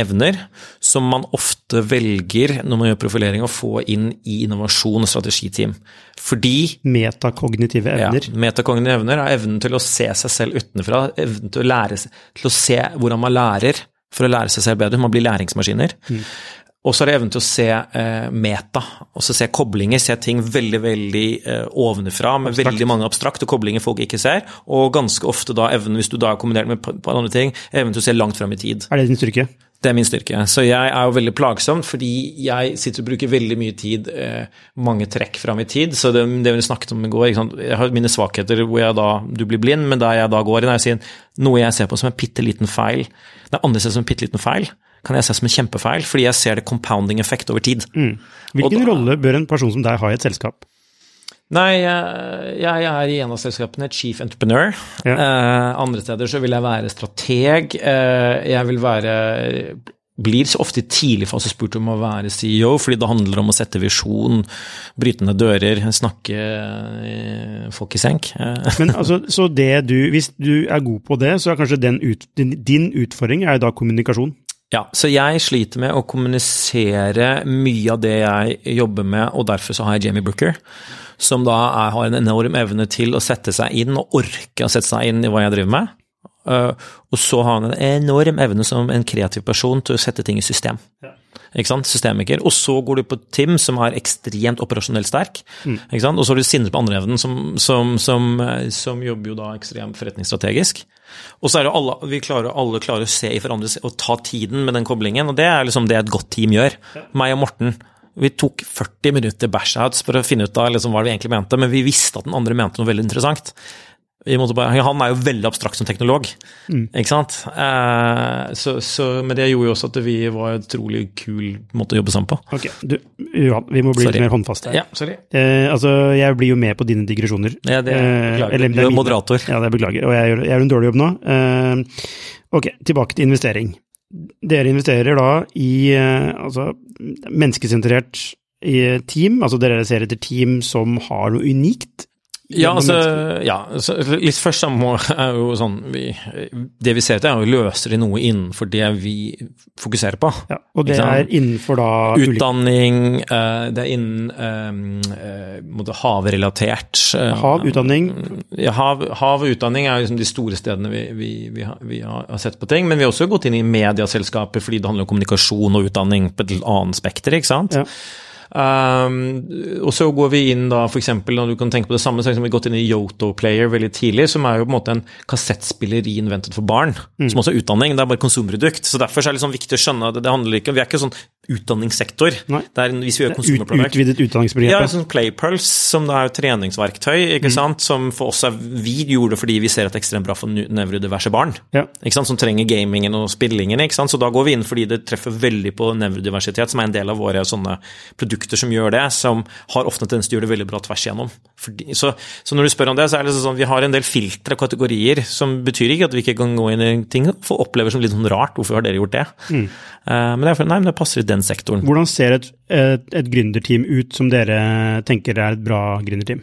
Speaker 2: evner, som man ofte velger når man gjør profilering, å få inn i innovasjon og strategiteam. Fordi
Speaker 1: Metakognitive evner?
Speaker 2: Ja, metakognitive evner er evnen til å se seg selv utenfra, evnen til å, lære, til å se hvordan man lærer for å lære seg selv bedre. Man blir læringsmaskiner. Mm. Og så er det evnen til å se eh, meta, også se koblinger, se ting veldig veldig eh, ovenfra, med abstrakt. veldig mange abstrakte koblinger folk ikke ser, og ganske ofte da evnen, hvis du da har kombinert med andre ting, evnen til å se langt fram i tid.
Speaker 1: Er det din styrke?
Speaker 2: Det er min styrke. Så jeg er jo veldig plagsom, fordi jeg sitter og bruker veldig mye tid, eh, mange trekk fram i tid. Så det, det vi snakket om i går, jeg har mine svakheter hvor jeg da, du blir blind, men der jeg da går inn, er å si noe jeg ser på som en bitte liten feil. Det er andre ser som en bitte liten feil kan jeg se som en kjempefeil, fordi jeg ser det compounding effekt over tid.
Speaker 1: Mm. Hvilken da, rolle bør en person som deg ha i et selskap?
Speaker 2: Nei, jeg, er i en av selskapene chief entrepreneur. Ja. Eh, andre steder så vil jeg være strateg. Eh, jeg vil være blir så ofte i tidlig fase spurt om å være CEO, fordi det handler om å sette visjon, bryte ned dører, snakke eh, folk i senk.
Speaker 1: Men altså, så det du, Hvis du er god på det, så er kanskje ut, din, din utfordring er da kommunikasjon?
Speaker 2: Ja, så jeg sliter med å kommunisere mye av det jeg jobber med, og derfor så har jeg Jamie Brooker, som da er, har en enorm evne til å sette seg inn, og orke å sette seg inn i hva jeg driver med. Uh, og så har han en enorm evne som en kreativ person til å sette ting i system. Ja. Ikke sant? Systemiker. Og så går du på Tim, som er ekstremt operasjonelt sterk. Mm. Ikke sant? Og så har du Sindre på andre evnen, som, som, som, som, jobber jo da ekstremt forretningsstrategisk. Og så er det alle, vi klarer, alle klarer å se i hverandre og ta tiden med den koblingen, og det er liksom det et godt team gjør. Ja. Meg og Morten. Vi tok 40 minutter bashouts for å finne ut av liksom hva vi egentlig mente, men vi visste at den andre mente noe veldig interessant. Han er jo veldig abstrakt som teknolog, mm. ikke sant. Eh, så, så, men det gjorde jo også at vi var en utrolig kul måte å jobbe sammen på.
Speaker 1: Ok, du, Johan, vi må bli sorry. litt mer håndfaste.
Speaker 2: Ja, sorry.
Speaker 1: Eh, altså, jeg blir jo med på dine digresjoner.
Speaker 2: Ja, det beklager. Eh, eller, du er moderator.
Speaker 1: Ja, det beklager. Og jeg gjør, jeg gjør en dårlig jobb nå. Eh, ok, tilbake til investering. Dere investerer da i eh, altså, menneskesentrert team, altså dere ser etter team som har noe unikt
Speaker 2: Ja, altså, ja, litt først må er jo sånn vi, Det vi ser etter, er jo løser de noe innenfor det vi fokuserer på.
Speaker 1: Ja, og det er innenfor da
Speaker 2: Utdanning, uh, det er innen um, havrelatert.
Speaker 1: Hav, utdanning?
Speaker 2: Ja, hav, hav, og utdanning er liksom de store stedene vi, vi, vi, har, vi, har, sett på ting. Men vi har også gått inn i medieselskaper fordi det handler om kommunikasjon og utdanning på et annet spekter, ikke sant. Ja. Um, og så går vi inn da, f.eks. når du kan tenke på det samme, så har vi gått inn i Yoto Player veldig tidlig, som er jo på en måte en kassettspiller innventet for barn, mm. som også er utdanning. Det er bare konsumprodukt. Så derfor er det liksom viktig å skjønne at det, det handler ikke Vi er ikke sånn utdanningssektor.
Speaker 1: Nei.
Speaker 2: Det er, hvis vi gjør consumer
Speaker 1: Utvidet utdanningsbegrep.
Speaker 2: Ja, sånn Playpulse, som da er treningsverktøy, ikke mm. sant, som for oss er Vi gjorde det fordi vi ser at det er ekstremt bra for nevrodiverse barn,
Speaker 1: ja.
Speaker 2: ikke sant, som trenger gamingen og spillingen. ikke sant, Så da går vi inn fordi det treffer veldig på nevrodiversitet, som er en del av våre sånne produkter som gjør det, som har ofte en tendens til å gjøre det veldig bra tvers igjennom. Fordi, så, så, når du spør om det, så er det sånn vi har en del filtre og kategorier, som betyr ikke at vi ikke kan gå inn i ting og opplever som litt sånn rart. Hvorfor har dere gjort det? Mm. Uh, men det er for, nei, men det passer i den sektoren.
Speaker 1: Hvordan ser et, et, et gründerteam ut som dere tenker er et bra gründerteam?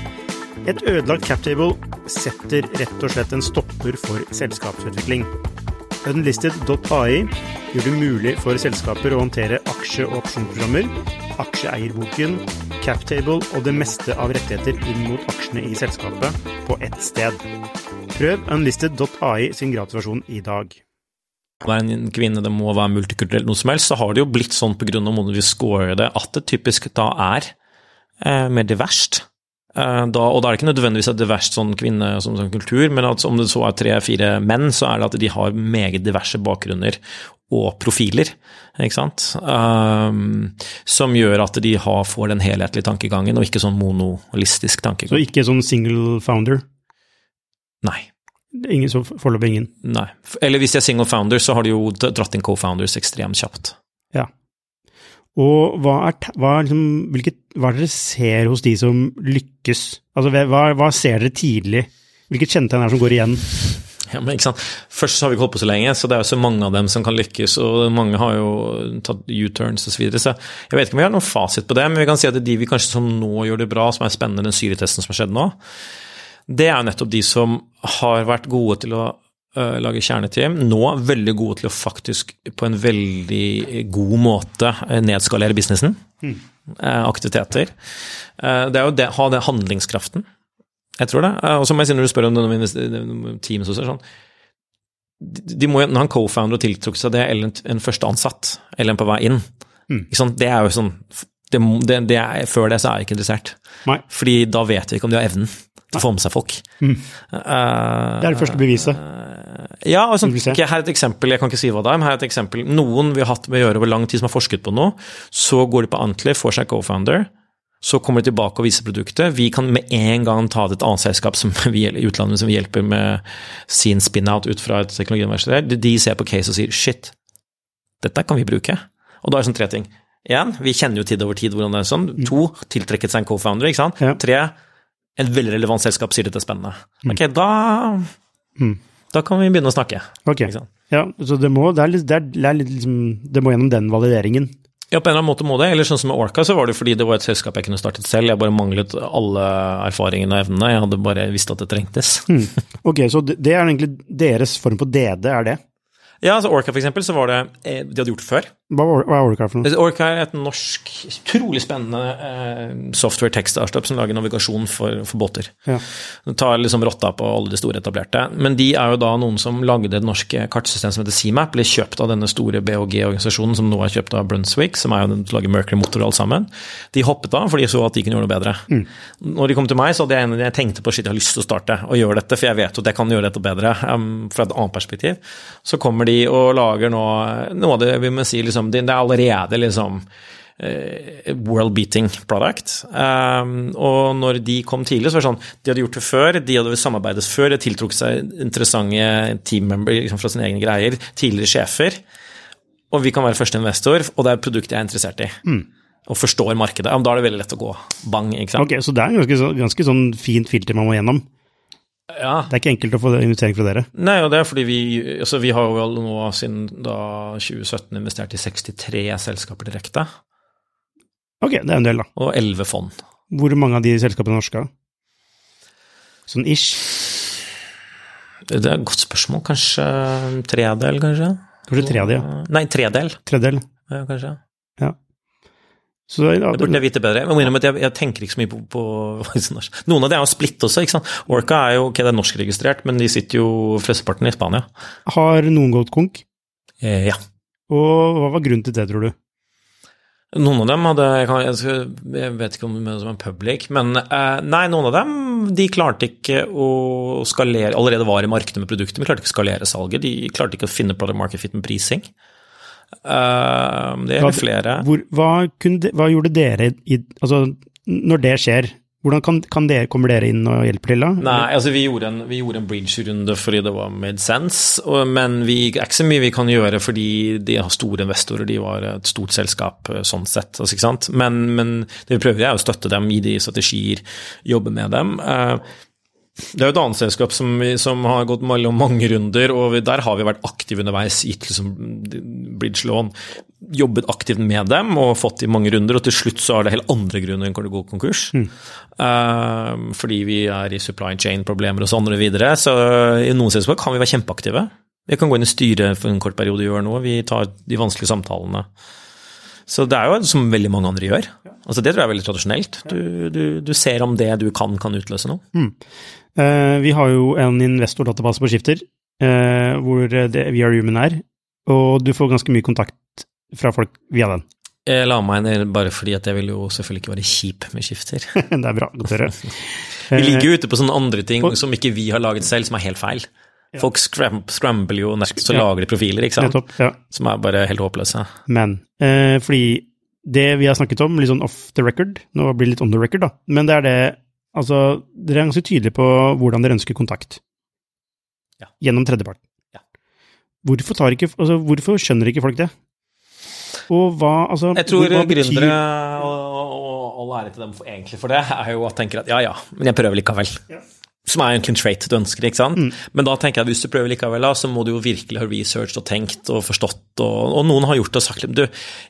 Speaker 1: Et ødelagt captable setter rett og slett en stopper for selskapsutvikling. Unlisted.ai gjør det mulig for selskaper å håndtere aksje- og opsjonsprogrammer, aksjeeierboken, captable og det meste av rettigheter inn mot aksjene i selskapet på ett sted. Prøv unlisted.ai sin gratisversjon i dag.
Speaker 2: Det er en kvinne, det må være multikulturelt, noe som helst, så har det jo blitt sånn pga. måten vi scorer det, at det typisk da er eh, mer diverst. Eh, da, og da er det ikke nødvendigvis et diverst sånn kvinne som, sånn kultur, men at om det så er tre-fire menn, så er det at de har meget diverse bakgrunner og profiler, ikke sant. Um, som gjør at de har, får den helhetlige tankegangen, og ikke sånn monolistisk tankegang.
Speaker 1: Så ikke sånn single founder?
Speaker 2: Nei.
Speaker 1: Ingen, så Foreløpig ingen?
Speaker 2: Nei. Eller hvis de er single founder, så har de jo dratt inn co-founders ekstremt kjapt.
Speaker 1: Ja. Og hva er, hva, liksom, hvilket, hva er det dere ser hos de som lykkes? Altså, hva, hva ser dere tidlig? Hvilket kjennetegn er det som går igjen?
Speaker 2: Ja, men ikke sant? Først har vi ikke holdt på så lenge, så det er jo så mange av dem som kan lykkes. Og mange har jo tatt U-turns osv. Så, videre, så jeg vet ikke om vi har noen fasit på det, men vi kan si at det er de vi kanskje som nå gjør det bra, som er spennende, den syretesten som har skjedd nå, det er jo nettopp de som har vært gode til å uh, lage kjerneteam. Nå veldig gode til å faktisk på en veldig god måte eh, nedskalere businessen. Mm. Aktiviteter. Det er jo det, ha den handlingskraften. Jeg tror det. Og så må jeg si når du spør om noen teams også, sånn de må, Når en co-founder har tiltrukket seg det, eller en, en første ansatt, eller en på vei inn mm. Det er jo sånn det, det, det er, Før det så er jeg ikke interessert.
Speaker 1: Nei.
Speaker 2: Fordi da vet vi ikke om de har evnen til å få med seg folk.
Speaker 1: Mm. det er det første beviset.
Speaker 2: Ja, og sånn, her er et eksempel, jeg kan ikke si hva det er, men her er et eksempel. Noen vi har hatt med å gjøre over lang tid som har forsket på noe, så går de på Antler, får seg co-founder, så kommer de tilbake og viser produktet. Vi kan med en gang ta det et annet selskap som vi, i utlandet som vi hjelper med sin spin-out ut fra et teknologiuniversitet. De ser på case og sier shit, dette kan vi bruke. Og da er det sånn tre ting. Én, vi kjenner jo tid over tid hvordan det er sånn. Mm. To, tiltrekket seg en co-founder, ikke sant.
Speaker 1: Ja.
Speaker 2: Tre, et veldig relevant selskap sier dette er spennende. Mm. Ok, da
Speaker 1: mm.
Speaker 2: Da kan vi begynne å snakke.
Speaker 1: Ok. Ja, så det må, det litt, det litt liksom, det må gjennom den valideringen.
Speaker 2: Ja, på en eller annen måte må det. Eller sånn som med Orca, så var det fordi det var et selskap jeg kunne startet selv. Jeg bare manglet alle erfaringene og evnene. Jeg hadde bare visst at det trengtes.
Speaker 1: Mm. Ok, så det er egentlig deres form på DD, er det?
Speaker 2: Ja, altså Orca for eksempel, så var det eh, De hadde gjort det før.
Speaker 1: Hva, hva er Orca for noe?
Speaker 2: Orca er et norsk, utrolig spennende eh, software tekstartup som lager navigasjon for, for båter.
Speaker 1: Ja.
Speaker 2: Det tar liksom rotta på alle de store etablerte. Men de er jo da noen som lagde det norske kartsystemet som heter CMAP, ble kjøpt av denne store BHG-organisasjonen som nå er kjøpt av Brunswick, som er jo den som lager Mercury Motor og alt sammen. De hoppet av, for de så at de kunne gjøre noe bedre.
Speaker 1: Mm.
Speaker 2: Når de kom til meg, så hadde jeg, en jeg tenkte på shit, jeg har lyst til å starte og gjøre dette, for jeg vet at jeg kan gjøre dette bedre um, fra et annet perspektiv. Så kommer de og lager nå noe av det vi må si liksom, Det er allerede liksom eh, world-beating product. Um, og når de kom tidlig, så var det sånn De hadde gjort det før, de hadde samarbeidet før, de tiltrukket seg interessante teammember liksom, fra sine egne greier, tidligere sjefer. Og vi kan være første investor, og det er et produkt jeg er interessert i. Og forstår markedet. Ja, da er det veldig lett å gå bang, ikke sant.
Speaker 1: Ok, så det er ganske, ganske sånn fint filter man må gjennom.
Speaker 2: Ja.
Speaker 1: Det er ikke enkelt å få invitering fra dere.
Speaker 2: Nei, og det er fordi vi altså vi har jo nå siden da 2017 investert i 63 selskaper direkte,
Speaker 1: Ok, det er en del, da.
Speaker 2: og 11 fond.
Speaker 1: Hvor mange av de selskapene er norske? Sånn ish.
Speaker 2: Det er et godt spørsmål. Kanskje tredel, kanskje?
Speaker 1: Kanskje tredel, ja.
Speaker 2: Nei, tredel,
Speaker 1: Tredel.
Speaker 2: ja, kanskje.
Speaker 1: Så ja,
Speaker 2: Det burde jeg vite bedre. Jeg må at jeg, jeg tenker ikke så mye på, på Noen av de er jo splitt også, ikke sant. Orca er jo ok, det er norskregistrert, men de sitter jo flesteparten i Spania.
Speaker 1: har noen gått konk?
Speaker 2: Eh, ja.
Speaker 1: Og hva var grunnen til det, tror du?
Speaker 2: Noen av dem hadde Jeg, kan, jeg, vet ikke om det er public, men eh, nei, noen av dem de klarte ikke å skalere Allerede var i markedet med produktet, men klarte ikke å skalere salget. De klarte ikke å finne product market fit med prising. Eh, det
Speaker 1: gjelder
Speaker 2: er flere.
Speaker 1: Hvor, hva, de- hva gjorde dere i Altså, når det skjer, hvordan kan, kan dere, kommer dere inn og hjelper til da?
Speaker 2: Nei, altså vi gjorde en, vi gjorde en bridge-runde fordi det var made sense, og, men vi, er ikke så mye vi kan gjøre fordi de har store investorer, de var et stort selskap eh, sånn sett. Altså, ikke sant? Men, men det vi prøver er å støtte dem, gi de strategier, jobbe med dem. Eh, Det er jo et annet selskap som, vi, som har gått mellom mange runder, og vi, der har vi vært aktive underveis, gitt liksom bridge-lån, jobbet aktivt med dem og fått i mange runder, og til slutt så er det helt andre grunner enn hvor det går konkurs. Uh, fordi vi er i supply chain-problemer og sånn og videre. Så i noen selskap kan vi være kjempeaktive. Vi kan gå inn i styret for en kort periode og gjøre noe. Vi tar de vanskelige samtalene. Så det er jo som veldig mange andre gjør. Altså Det tror jeg er veldig tradisjonelt. Du, du, du ser om det du kan, kan utløse noe.
Speaker 1: Eh, vi har jo en investordatabase på Skifter, eh, hvor det, vi er Human er, og du får ganske mye kontakt fra folk via den.
Speaker 2: Jeg la meg ned bare fordi at jeg vil jo selvfølgelig ikke være kjip med skifter.
Speaker 1: det er bra, godt å høre.
Speaker 2: Vi ligger jo ute på sånne andre ting
Speaker 1: og-
Speaker 2: som ikke vi har laget selv, som er helt feil. Folk scram, scrambler jo nærmest, så
Speaker 1: Ja.
Speaker 2: lager de profiler, ikke sant?
Speaker 1: Nettopp, ja.
Speaker 2: Som er bare helt håpløse.
Speaker 1: Men eh, fordi det vi har snakket om, litt sånn off the record, nå blir det litt on the record, da, men det er det Altså, dere er ganske tydelige på hvordan dere ønsker kontakt.
Speaker 2: Ja.
Speaker 1: Gjennom tredjepart.
Speaker 2: Ja.
Speaker 1: Hvorfor, tar ikke, altså, hvorfor skjønner ikke folk det? Og hva, altså
Speaker 2: Jeg tror
Speaker 1: hva betyr-
Speaker 2: gründere, og, og all ære til dem for, egentlig for det, er jo at tenker at ja ja, men jeg prøver likevel. Som er egentlig en trait du ønsker, ikke sant. Men da tenker jeg at hvis du prøver likevel, så må du jo virkelig ha researched og tenkt og forstått, og, og noen har gjort det og sagt du,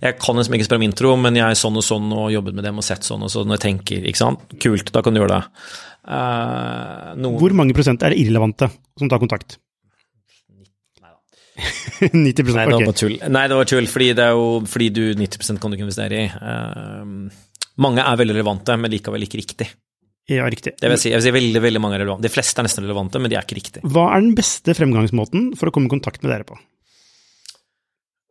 Speaker 2: jeg kan liksom ikke spørre om intro, men jeg er sånn og sånn og jobbet med dem og sett sånn og sånn og jeg tenker, ikke sant. Kult, da kan du gjøre det. Uh, noen
Speaker 1: Hvor mange prosent er irrelevante som tar kontakt? 90
Speaker 2: Nei, det var bare tull. Nei, det var tull, fordi det er jo fordi du 90% kan du ikke investere i. Uh, mange er veldig relevante, men likevel ikke riktig.
Speaker 1: Ja, riktig.
Speaker 2: Det vil si, jeg vil si veldig, veldig mange er relevante. De fleste er nesten relevante, men de er ikke riktige.
Speaker 1: Hva er den beste fremgangsmåten for å komme i kontakt med dere på?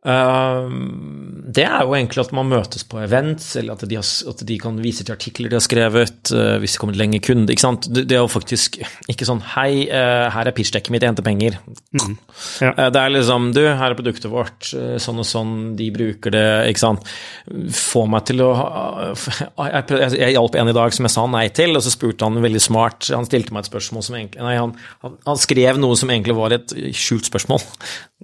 Speaker 2: Ehm, det er jo egentlig at man møtes på events, eller at de, har, at de kan vise til artikler de har skrevet, eh, hvis det kommer en lengre kunde. ikke sant? Det, er jo faktisk ikke sånn Hei, eh, her er pitchdekket mitt, jeg henter penger.
Speaker 1: Ja.
Speaker 2: Eh, det er liksom Du, her er produktet vårt, sånn og sånn, de bruker det, ikke sant. Få meg til å Jeg, jeg, hjalp en i dag som jeg sa nei til, og så spurte han veldig smart Han stilte meg et spørsmål som egentlig Nei, han, han, han skrev noe som egentlig var et skjult spørsmål.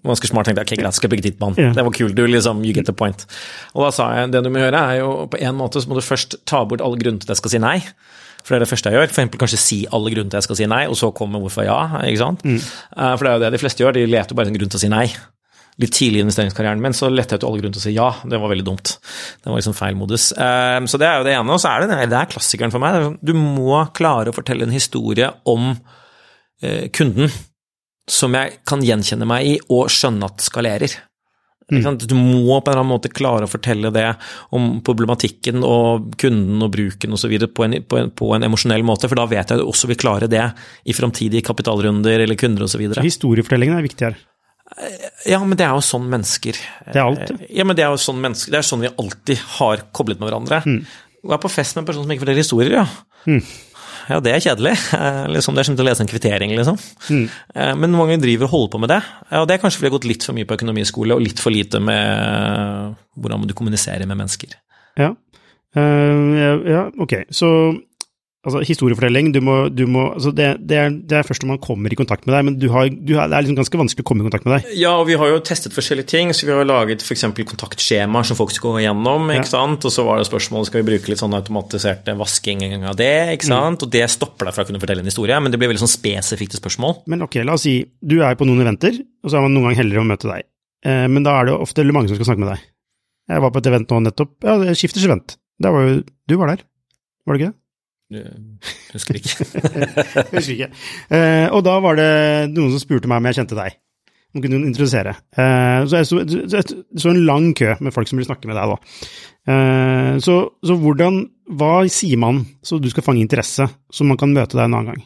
Speaker 2: Ganske smart, tenkte jeg. Ok, greit, skal bruke tid på Det var kult, du liksom, you get the point. Og da sa jeg det du må gjøre, er jo på en måte så må du først ta bort alle grunner til at jeg skal si nei. For det er det første jeg gjør. For eksempel kanskje si alle grunner til at jeg skal si nei, og så komme hvorfor ja. ikke sant? Mm. For det er jo det de fleste gjør, de leter bare en grunn til å si nei. Litt tidlig i investeringskarrieren min så lette jeg etter alle grunner til å si ja. Det var veldig dumt. Det var liksom feil modus. Eh, Så det er jo det ene. Og så er det, det er klassikeren for meg. Du må klare å fortelle en historie om eh, kunden som jeg kan gjenkjenne meg i og skjønne at skalerer. Mm. Du må på en eller annen måte klare å fortelle det om problematikken og kunden og bruken osv. På, en, på, en, på en emosjonell måte, for da vet jeg at du også vil klare det i framtidige kapitalrunder eller kunder osv.
Speaker 1: Historiefortellingen er viktig her.
Speaker 2: Ja, men det er jo sånn mennesker
Speaker 1: Det er alt.
Speaker 2: Ja, men det er jo sånn mennesker, det er sånn vi alltid har koblet med hverandre. Jeg er på fest med en person som ikke forteller historier, ja. Ja, det er kjedelig. Eh, Liksom, det er som å lese en kvittering, liksom. Mm. Men mange driver og holder på med det. Ja, og det er kanskje fordi jeg har gått litt for mye på økonomiskole og litt for lite med hvordan du kommuniserer med mennesker.
Speaker 1: Ja. Uh, ja, ok. Så altså, historiefortelling du må, du må, altså det, det, er, det, er, først når man kommer i kontakt med deg, men du har, du har, det er liksom ganske vanskelig å komme i kontakt med deg.
Speaker 2: Ja, og vi har jo testet forskjellige ting. så Vi har laget f.eks. kontaktskjemaer som folk skal gå gjennom. ikke ja. sant? Og så var det spørsmålet skal vi bruke litt sånn automatisert vasking av det. ikke sant? Mm. Og det stopper deg fra å kunne fortelle en historie, men det blir veldig sånn spesifikt spørsmål.
Speaker 1: Men ok, la oss si du er på noen eventer, og så er man noen gang heldigere å møte deg. Eh, men da er det jo ofte mange som skal snakke med deg. Jeg var på et event nå nettopp. Ja, Skifters event. Var jo Du var der, var det ikke det?
Speaker 2: Jeg husker ikke.
Speaker 1: husker ikke. Eh, og da var det noen som spurte meg om jeg kjente deg. Om kunne introdusere. Eh, så jeg så, en lang kø med folk som vil snakke med deg da. Eh, så, så hvordan Hva sier man så du skal fange interesse, så man kan møte deg en annen gang?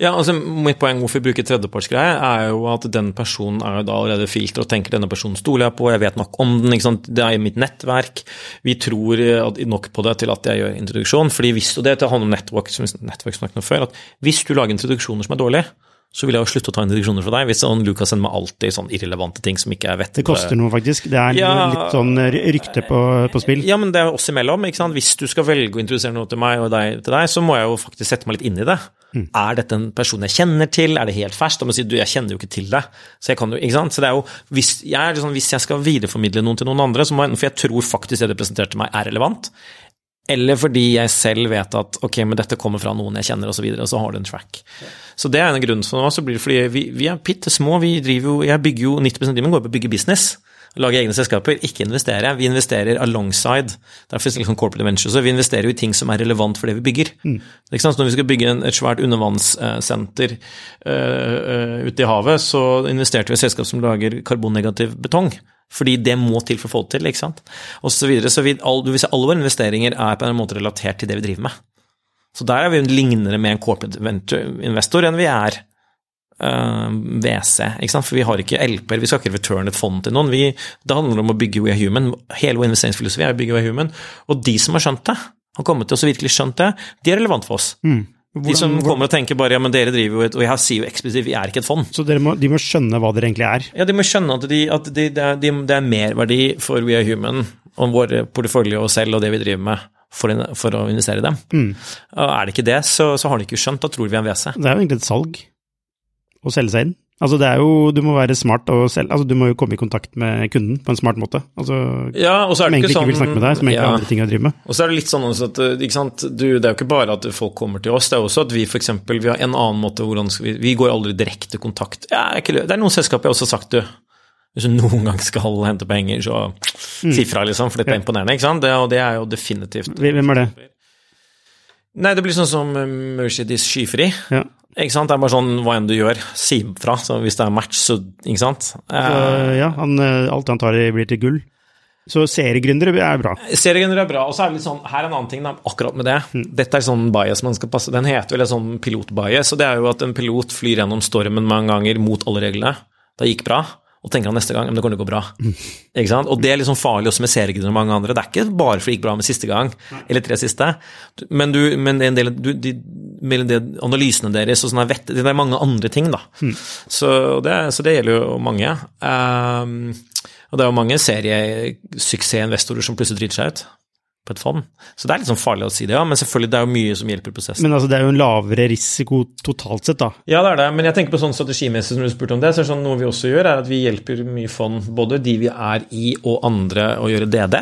Speaker 2: Ja, altså Mitt poeng hvorfor vi bruker tredjepartsgreie, er jo at den personen er jo da allerede filter og tenker denne personen stoler jeg på, jeg vet nok om den, ikke sant? det er i mitt nettverk. Vi tror nok på det til at jeg gjør introduksjon. fordi hvis, og Det handler om network, som vi snakket om før, at hvis du lager introduksjoner som er dårlige, så vil jeg jo slutte å ta introduksjoner fra deg. Hvis sånn, Lucas sender meg alltid sånn irrelevante ting som ikke er vett.
Speaker 1: Det koster noe, faktisk. Det er ja, litt sånn rykte på, på, spill.
Speaker 2: Ja, men det er oss imellom. ikke sant? Hvis du skal velge å introdusere noe til meg og deg, til deg, så må jeg jo faktisk sette meg litt inn i det. Mm. Er dette en person jeg kjenner til? Er det helt ferskt? Da må jeg si du, jeg kjenner jo ikke til deg. Så jeg kan jo, ikke sant? Så det er jo, hvis jeg, liksom, hvis jeg skal videreformidle noen til noen andre, så må jeg, for jeg tror faktisk det du presenterte meg er relevant, eller fordi jeg selv vet at ok, men dette kommer fra noen jeg kjenner, og, så videre, og så har du en track. Så det er en grunn for meg. Så blir det vi, vi er bitte små. Jeg bygger jo 90% av timen går på å bygge business. Lage egne selskaper, ikke investere. Vi investerer alongside. Derfor er liksom corporate ventures. Vi investerer jo i ting som er relevant for det vi bygger. Mm. Når vi skal bygge en, et svært undervannssenter uh, ute i havet, så investerte vi i et selskap som lager karbonnegativ betong. Fordi det må til for å få det til, ikke sant. Og så videre. Så vi, all, alle våre investeringer er på en måte relatert til det vi driver med. Så der er vi lignende med en corporate investor enn vi er WC. Ikke sant? For vi har ikke LP-er, vi skal ikke return et fond til noen. Vi, det handler om å bygge We Are Human. Hele vår investeringsfilosofi er å bygge We Are Human. Og de som har skjønt det, har kommet til oss og virkelig skjønt det, de er relevant for oss. Mm. Hvordan, de som kommer og tenker bare ja, men dere driver jo et Og jeg sier jo eksplisitt vi er ikke et fond.
Speaker 1: Så må, de må skjønne hva dere egentlig er?
Speaker 2: Ja, de må skjønne at, de, at de, det, er, de, det er merverdi for We Are Human om våre portefølje og selv og det vi driver med, for, for å investere i dem. Mm. Og er det ikke det, så, så, har de ikke skjønt. Da tror vi er en WC.
Speaker 1: Det er jo egentlig et salg å selge seg inn. Altså det er jo, Du må være smart og selv, altså du må jo komme i kontakt med kunden på en smart måte. Altså,
Speaker 2: ja, og så er det
Speaker 1: som egentlig ikke
Speaker 2: sånn,
Speaker 1: vil snakke med deg, som egentlig ja. har andre ting å drive med.
Speaker 2: Og så er det litt sånn at ikke sant, du, Det er jo ikke bare at folk kommer til oss, det er også at vi for eksempel, vi har en annen måte hvordan vi, vi går aldri direkte kontakt. Ja, det er noen selskaper jeg også har sagt, du. Hvis du noen gang skal hente penger, så mm. si fra, liksom, for dette er imponerende. ikke sant? Det, og det er jo definitivt
Speaker 1: Hvem er det?
Speaker 2: Nei, det blir sånn som Mercedes skyfri. Ja. Ikke sant? Det er bare sånn hva enn du gjør, si fra. Så hvis det er match, så Ikke sant?
Speaker 1: Uh, ja, han, eh, alt han tar blir til gull. Så seriegründere er bra.
Speaker 2: Seriegründere er bra. Og så er det litt sånn, her er en annen ting da, akkurat med det. Mm. Dette er sånn bias man skal passe Den heter vel en sånn pilotbias, og det er jo at en pilot flyr gjennom stormen mange ganger mot alle reglene. Det gikk bra og tenker han neste gang men det kommer til å gå bra. Mm. Ikke sant? Og det er liksom farlig også med seriegrunner og mange andre. Det er ikke bare for det gikk bra med siste gang, eller tre siste, men, du, men en del, du, de, de, analysene deres og sånne vett, det er mange andre ting, da. Mm. Så, det, så, det, gjelder jo mange. Um, og det er jo mange seriesuksessinvestorer som plutselig driter seg ut på et fond. Så det er litt sånn farlig å si det, ja, men selvfølgelig det er jo mye som hjelper prosessen.
Speaker 1: Men altså, det er jo en lavere risiko totalt sett, da?
Speaker 2: Ja, det er det, men jeg tenker på sånn strategimessig som du spurte om det, så er det sånn noe vi også gjør, er at vi hjelper mye fond, både de vi er i og andre, å gjøre DD.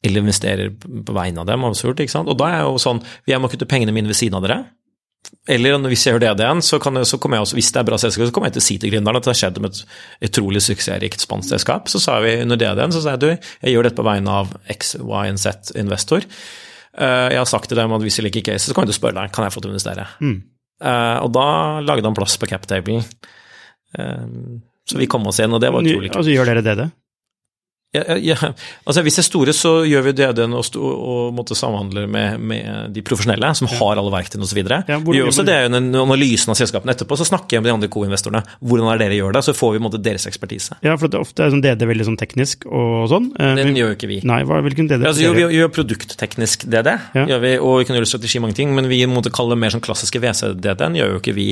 Speaker 2: Eller investerer på vegne av dem, absurd, ikke sant. Og da er jeg jo sånn, jeg må kutte pengene mine ved siden av dere. Eller hvis jeg gjør det igjen, så, jeg, så kommer jeg også, hvis det er bra selskap, så kommer jeg til å si til gründeren at det har skjedd med et utrolig suksessrikt spansk selskap. Så sa vi under det igjen, så sa jeg du, jeg gjør dette på vegne av X, Y og Z investor. Eh, jeg har sagt til dem at hvis jeg liker case, så kan å spørre deg kan jeg få til å investere. Mm. Eh, og da lagde han plass på captablen. Eh, så vi kom oss inn, og det var utrolig
Speaker 1: kult. Altså gjør dere det, det?
Speaker 2: Ja, ja, altså Hvis det er store, så gjør vi og, og måtte samhandle med, med, de profesjonelle som ja. har alle verktøyene osv. Ja, vi gjør også det under analysen av selskapene etterpå, så snakker jeg med de andre co-investorene. Hvordan er dere gjør det? Så får vi måte, deres ekspertise.
Speaker 1: Ja, for det er ofte er sånn DD veldig sånn teknisk og sånn.
Speaker 2: Eh, Den gjør jo ikke vi.
Speaker 1: Nei, hva, hvilken DD?
Speaker 2: Altså, jo, vi gjør produktteknisk DD, gjør vi, og vi kan gjøre strategi mange ting, men vi måtte kalle det mer sånn klassiske WC-DD-en gjør jo ikke vi.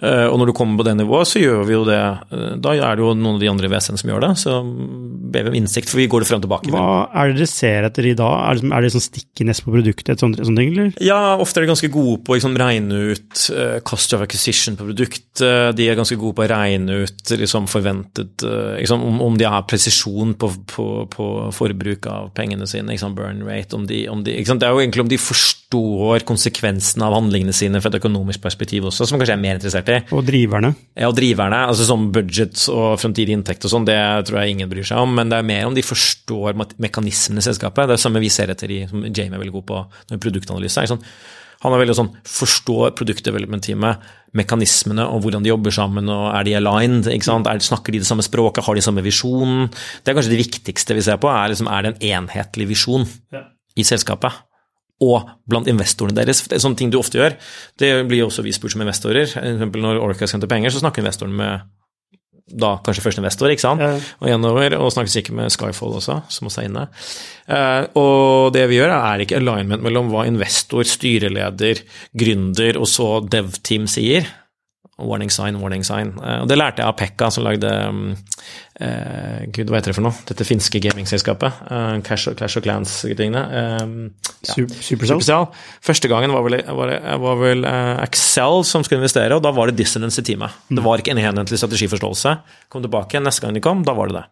Speaker 2: Uh, og når du kommer på det nivået, så gjør vi jo det. Uh, da er det jo noen av de andre WC-ene som gjør det, så ber vi om innsikt, for vi går det frem og tilbake.
Speaker 1: Hva er det dere ser etter i dag? Er det, liksom- er det sånn stickiness på produktet, et sånt, sånt ting, eller?
Speaker 2: Ja, ofte er de ganske gode på å liksom, regne ut uh, cost of acquisition på produktet. De er ganske gode på å regne ut liksom, forventet uh, liksom, om, om, de har presisjon på, på, på, forbruk av pengene sine, liksom, burn rate om de, om de, Det er jo egentlig om de forstår konsekvensene av handlingene sine fra et økonomisk perspektiv også, som kanskje er mer interessert i.
Speaker 1: Og driverne?
Speaker 2: Ja, og driverne. altså Som budget og framtidig inntekt og sånn, det tror jeg ingen bryr seg om. Men det er mer om de forstår mekanismene i selskapet. Det er det samme vi ser etter i, som Jamie er veldig god på når produktanalyse. Sånn, han er veldig sånn, forstår produktdevelopment-teamet, mekanismene og hvordan de jobber sammen, og er de aligned? Er, snakker de det samme språket, har de samme visjon? Det er kanskje det viktigste vi ser på, er, liksom, er det en enhetlig visjon ja. i selskapet? og blant investorene deres. Det er sånne ting du ofte gjør. Det blir også vi spurt som investorer. For eksempel når Orca skal hente penger, så snakker investoren med da kanskje først investor, ikke sant, ja. og gjennover, og snakker sikkert med Skyfall også, som også er inne. Uh, og det vi gjør, er ikke alignment mellom hva investor, styreleder, gründer og så dev-team sier, Warning sign, warning sign. Uh, og det lærte jeg av Pekka, som lagde um, uh, Gud, hva heter det for noe? Dette finske gamingselskapet. Uh, Clash, Clash of Clans-tingene.
Speaker 1: Ja. Supercell? Supercell.
Speaker 2: Første gangen var vel, var, var vel Excel som skulle investere, og da var det dissonance i teamet. Mm. Det var ikke en enhetlig strategiforståelse. Kom tilbake, neste gang de kom, da var det det.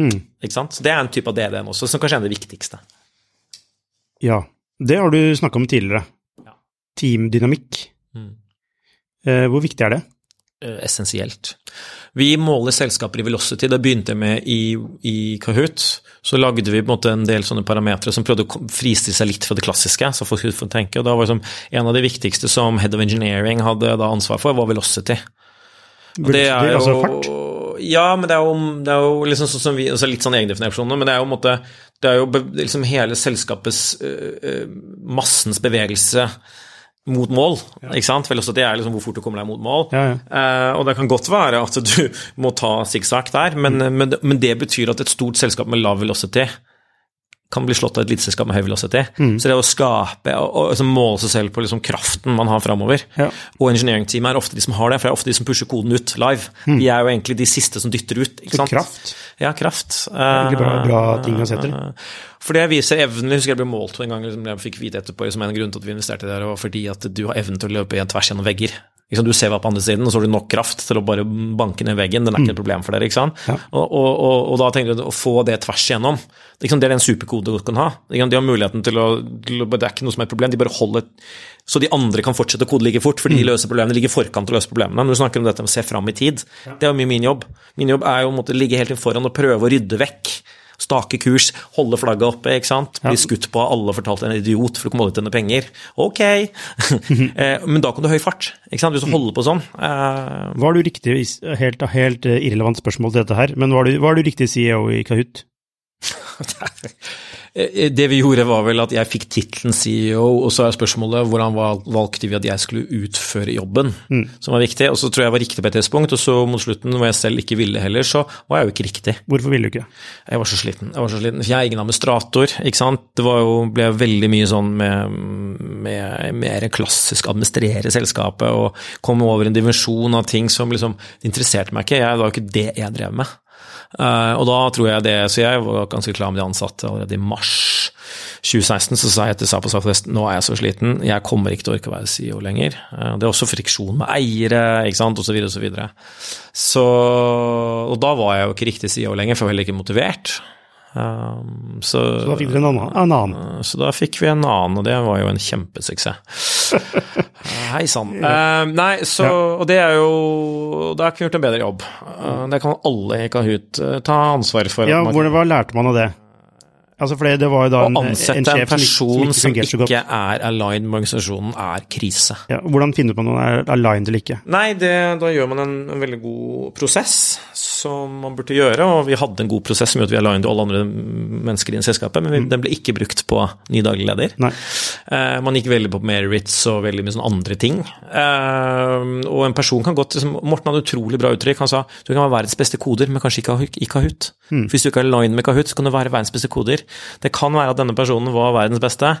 Speaker 2: Mm. Ikke sant? Så Det er en type av DD-en også, som kanskje er det viktigste.
Speaker 1: Ja. Det har du snakka om tidligere. Ja. Teamdynamikk. Eh, hvor viktig er det?
Speaker 2: Eh, essensielt. Vi måler selskaper i velocity. Det begynte jeg med i, i, Kahoot. Så lagde vi på en måte en del sånne parametere som prøvde å fristille seg litt fra det klassiske. så folk skulle få tenke. Og da var liksom, En av de viktigste som head of engineering hadde da ansvar for, var velocity.
Speaker 1: Og det er jo, altså fart?
Speaker 2: Ja, men det er jo, det er jo liksom sånn som vi, altså litt sånn egendefinisjoner, men det er jo, måte, det er jo liksom hele selskapets uh, massens bevegelse mot mål. Ikke sant? Vel også Det er liksom hvor fort du kommer deg mot mål. Ja, ja. Eh, og det kan godt være at du må ta sikksakk der, men, mm. men, men, det betyr at et stort selskap med lav velocity kan bli slått av et eliteselskap med høy velocity. Mm. Så det å skape og, og liksom måle seg selv på liksom kraften man har framover ja. Og engineering-teamet er ofte de som har det, for det er ofte de som pusher koden ut live. Mm. De er jo egentlig de siste som dytter ut. ikke sant?
Speaker 1: Kraft.
Speaker 2: Ja, kraft.
Speaker 1: Veldig bra, bra ting å se til. Uh,
Speaker 2: for det viser evnen Jeg husker jeg ble målt en gang, liksom, jeg fikk vite etterpå som en grunn til at vi investerte der, og fordi at du har evnen til å løpe tvers gjennom vegger. Du ser hva på andre siden, og så har du nok kraft til å bare banke ned veggen. Den er ikke et mm. problem for dere. ikke sant? Ja. Og, og, og, og, da tenker du å få det tvers igjennom. Liksom, det er en superkode du kan ha. De har muligheten til å, til å, Det er ikke noe som er et problem, de bare holder så de andre kan fortsette å kode like fort, fordi de mm. løser problemene, de ligger i forkant til å løse problemene. Når du snakker om dette med å se fram i tid, det er jo mye min jobb. Min jobb er jo å ligge helt foran og prøve å rydde vekk Stake kurs, holde flagget oppe, ikke sant. Bli skutt på, alle fortalte en idiot for du kommer aldri til å tjene penger. Ok! Eh, men da kan du ha høy fart, ikke sant, hvis du holder på sånn.
Speaker 1: Eh, var du riktig, helt, helt irrelevant spørsmål til dette her, men var du, var du riktig CEO i Kahoot?
Speaker 2: Eh, det vi gjorde, var vel at jeg fikk tittelen CEO, og så er spørsmålet hvordan valgte vi at jeg skulle utføre jobben, mm. som var viktig. Og så tror jeg jeg var riktig på et tidspunkt, og så mot slutten, hvor jeg selv ikke ville heller, så var jeg jo ikke riktig.
Speaker 1: Hvorfor ville du ikke?
Speaker 2: Jeg var så sliten. Jeg var så sliten. For jeg er ingen administrator, ikke sant. Det var jo, ble veldig mye sånn med, med mer klassisk administrere selskapet og komme over en dimensjon av ting som liksom interesserte meg ikke. Jeg, det var jo ikke det jeg drev med. Uh, og da tror jeg det Så jeg var ganske klar med de ansatte allerede i mars 2016. Så sa jeg til Sapa Southwest nå er jeg så sliten, jeg kommer ikke til å orke å være CEO lenger. Uh, det er også friksjon med eiere, ikke sant, osv., osv. Videre, så, så Og da var jeg jo ikke riktig CEO lenger, for jeg var heller ikke motivert.
Speaker 1: Um, så, så, da fikk dere en annen, en annen?
Speaker 2: Uh, så da fikk vi en annen, og det var jo en kjempesuksess. Hei sann. Uh, nei, så ja. Og det er jo Da har vi gjort en bedre jobb. Uh, det kan alle i Kahoot uh, ta ansvar for.
Speaker 1: Ja, hvordan hva lærte man av det? Altså for det var jo da
Speaker 2: en, Å ansette en, en person som ikke, som ikke er aligned med organisasjonen, er krise.
Speaker 1: Ja, hvordan finner man om noen er aligned eller ikke?
Speaker 2: Nei, det, Da gjør man en, en, veldig god prosess som man burde gjøre. Og vi hadde en god prosess som gjorde at vi aligned alle andre mennesker i selskapet, men vi, mm. den ble ikke brukt på ny daglig leder. Eh, man gikk veldig på merits og veldig mye sånne andre ting. Eh, og en person kan godt liksom, Morten hadde utrolig bra uttrykk. Han sa du kan være verdens beste koder, men kanskje ikke ha Kahoot. Mm. Hvis du ikke er aligned med Kahoot, så kan du være verdens beste koder. Det kan være at denne personen var verdens beste,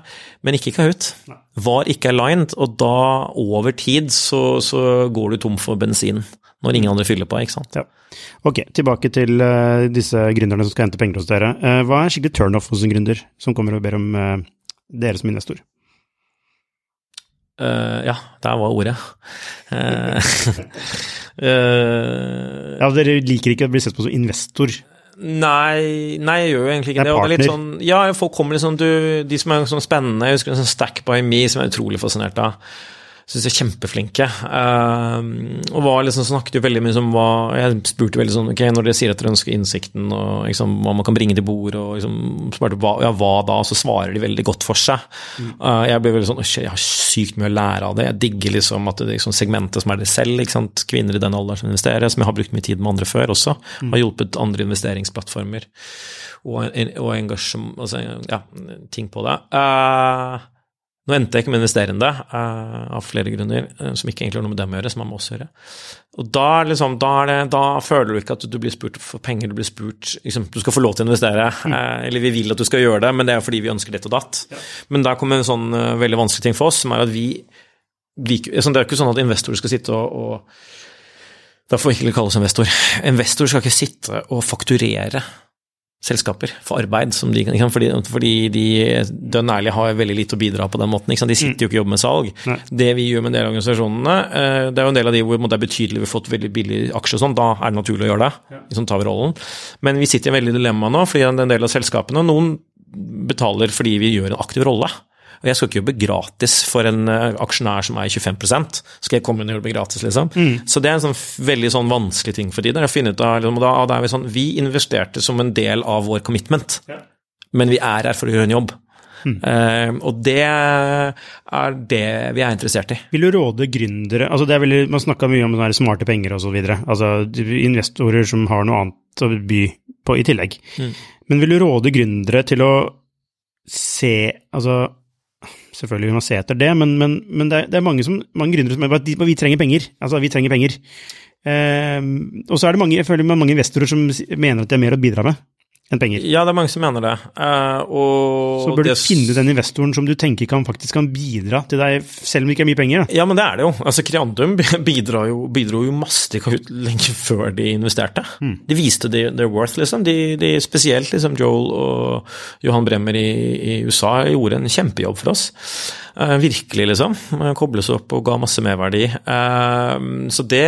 Speaker 2: men ikke Kahoot. Nei. Var ikke aligned, og da, over tid, så, så, går du tom for bensin. Når ingen andre fyller på, ikke sant. Ja.
Speaker 1: Ok, tilbake til uh, disse gründerne som skal hente penger hos dere. Uh, hva er skikkelig turnoff hos en gründer som kommer og ber om uh, dere som investor?
Speaker 2: ja, der var ordet.
Speaker 1: ja, dere liker ikke å bli sett på som investor?
Speaker 2: Nei, nei, jeg gjør jo egentlig ikke det. det, det er sånn, ja, folk kommer liksom du, De som er sånn spennende, jeg husker en sånn Stack by Me som jeg er utrolig fascinert av syns jeg er kjempeflinke. Uh, og var liksom, snakket jo veldig mye om hva Jeg spurte veldig sånn ok, Når dere sier at dere ønsker innsikten, og liksom, hva man kan bringe til bord, og liksom, spurte hva, ja, hva da, så svarer de veldig godt for seg. Mm. Uh, jeg ble veldig sånn Jeg har sykt mye å lære av det. Jeg digger liksom at det liksom, segmentet som er det selv, ikke sant? kvinner i den alderen som investerer, som jeg har brukt mye tid med andre før også, mm. har hjulpet andre investeringsplattformer og, og engasjement altså, ja, ting på det. Uh, nå endte jeg ikke med investerende uh, av flere grunner, uh, som ikke egentlig har noe med dem å gjøre, som har med oss å gjøre. Og da, liksom, da, det, da, føler du ikke at du blir spurt for penger, du blir spurt liksom, Du skal få lov til å investere, uh, eller vi vil at du skal gjøre det, men det er fordi vi ønsker ditt og datt. Ja. Men der kommer en sånn veldig vanskelig ting for oss, som er at vi, liker altså, Det er ikke sånn at investorer skal sitte og, og da får vi ikke kalle oss investor. Investor skal ikke sitte og fakturere selskaper for arbeid, Som de, fordi, fordi, de dønn ærlig har veldig lite å bidra på den måten. De sitter jo ikke og jobber med salg. Nei. Det vi gjør med en del av organisasjonene, eh, det er jo en del av de hvor det er betydelig vi har fått veldig billig aksje og sånn, da er det naturlig å gjøre det. Liksom tar vi rollen. Men vi sitter i en veldig dilemma nå, fordi en del av selskapene, noen betaler fordi vi gjør en aktiv rolle. Og jeg skal ikke jobbe gratis for en uh, aksjonær som er 25 Skal jeg komme inn og jobbe gratis, liksom? Mm. Så det er en sånn veldig sånn vanskelig ting for de der å finne ut av. Liksom, da, da, er vi sånn Vi investerte som en del av vår commitment, ja. men vi er her for å gjøre en jobb. Mm. Uh, og det er det vi er interessert i.
Speaker 1: Vil du råde gründere altså det er veldig, Man snakka mye om smarte penger osv. Altså investorer som har noe annet å by på i tillegg. Mm. Men vil du råde gründere til å se Altså Selvfølgelig vi må se etter det, men, men, men det, er, det, er, mange, som, mange gründere som at at vi trenger penger. Altså, vi trenger penger. Eh, og så er det mange, jeg føler mange investorer som mener at de har mer å bidra med enn penger.
Speaker 2: Ja, det er mange som mener det. Uh,
Speaker 1: så bør det... du finne den investoren som du tenker kan, faktisk kan bidra til deg, selv om det ikke er mye penger.
Speaker 2: Da. Ja, men det er det jo. Altså, Creandum bidro jo, bidro jo masse til Kahoot lenge før de investerte. Mm. De viste de, their worth, liksom. De, de, spesielt liksom Joel og Johan Bremmer i, i USA gjorde en kjempejobb for oss. Uh, virkelig, liksom. Kobles opp og ga masse merverdi. Uh, så det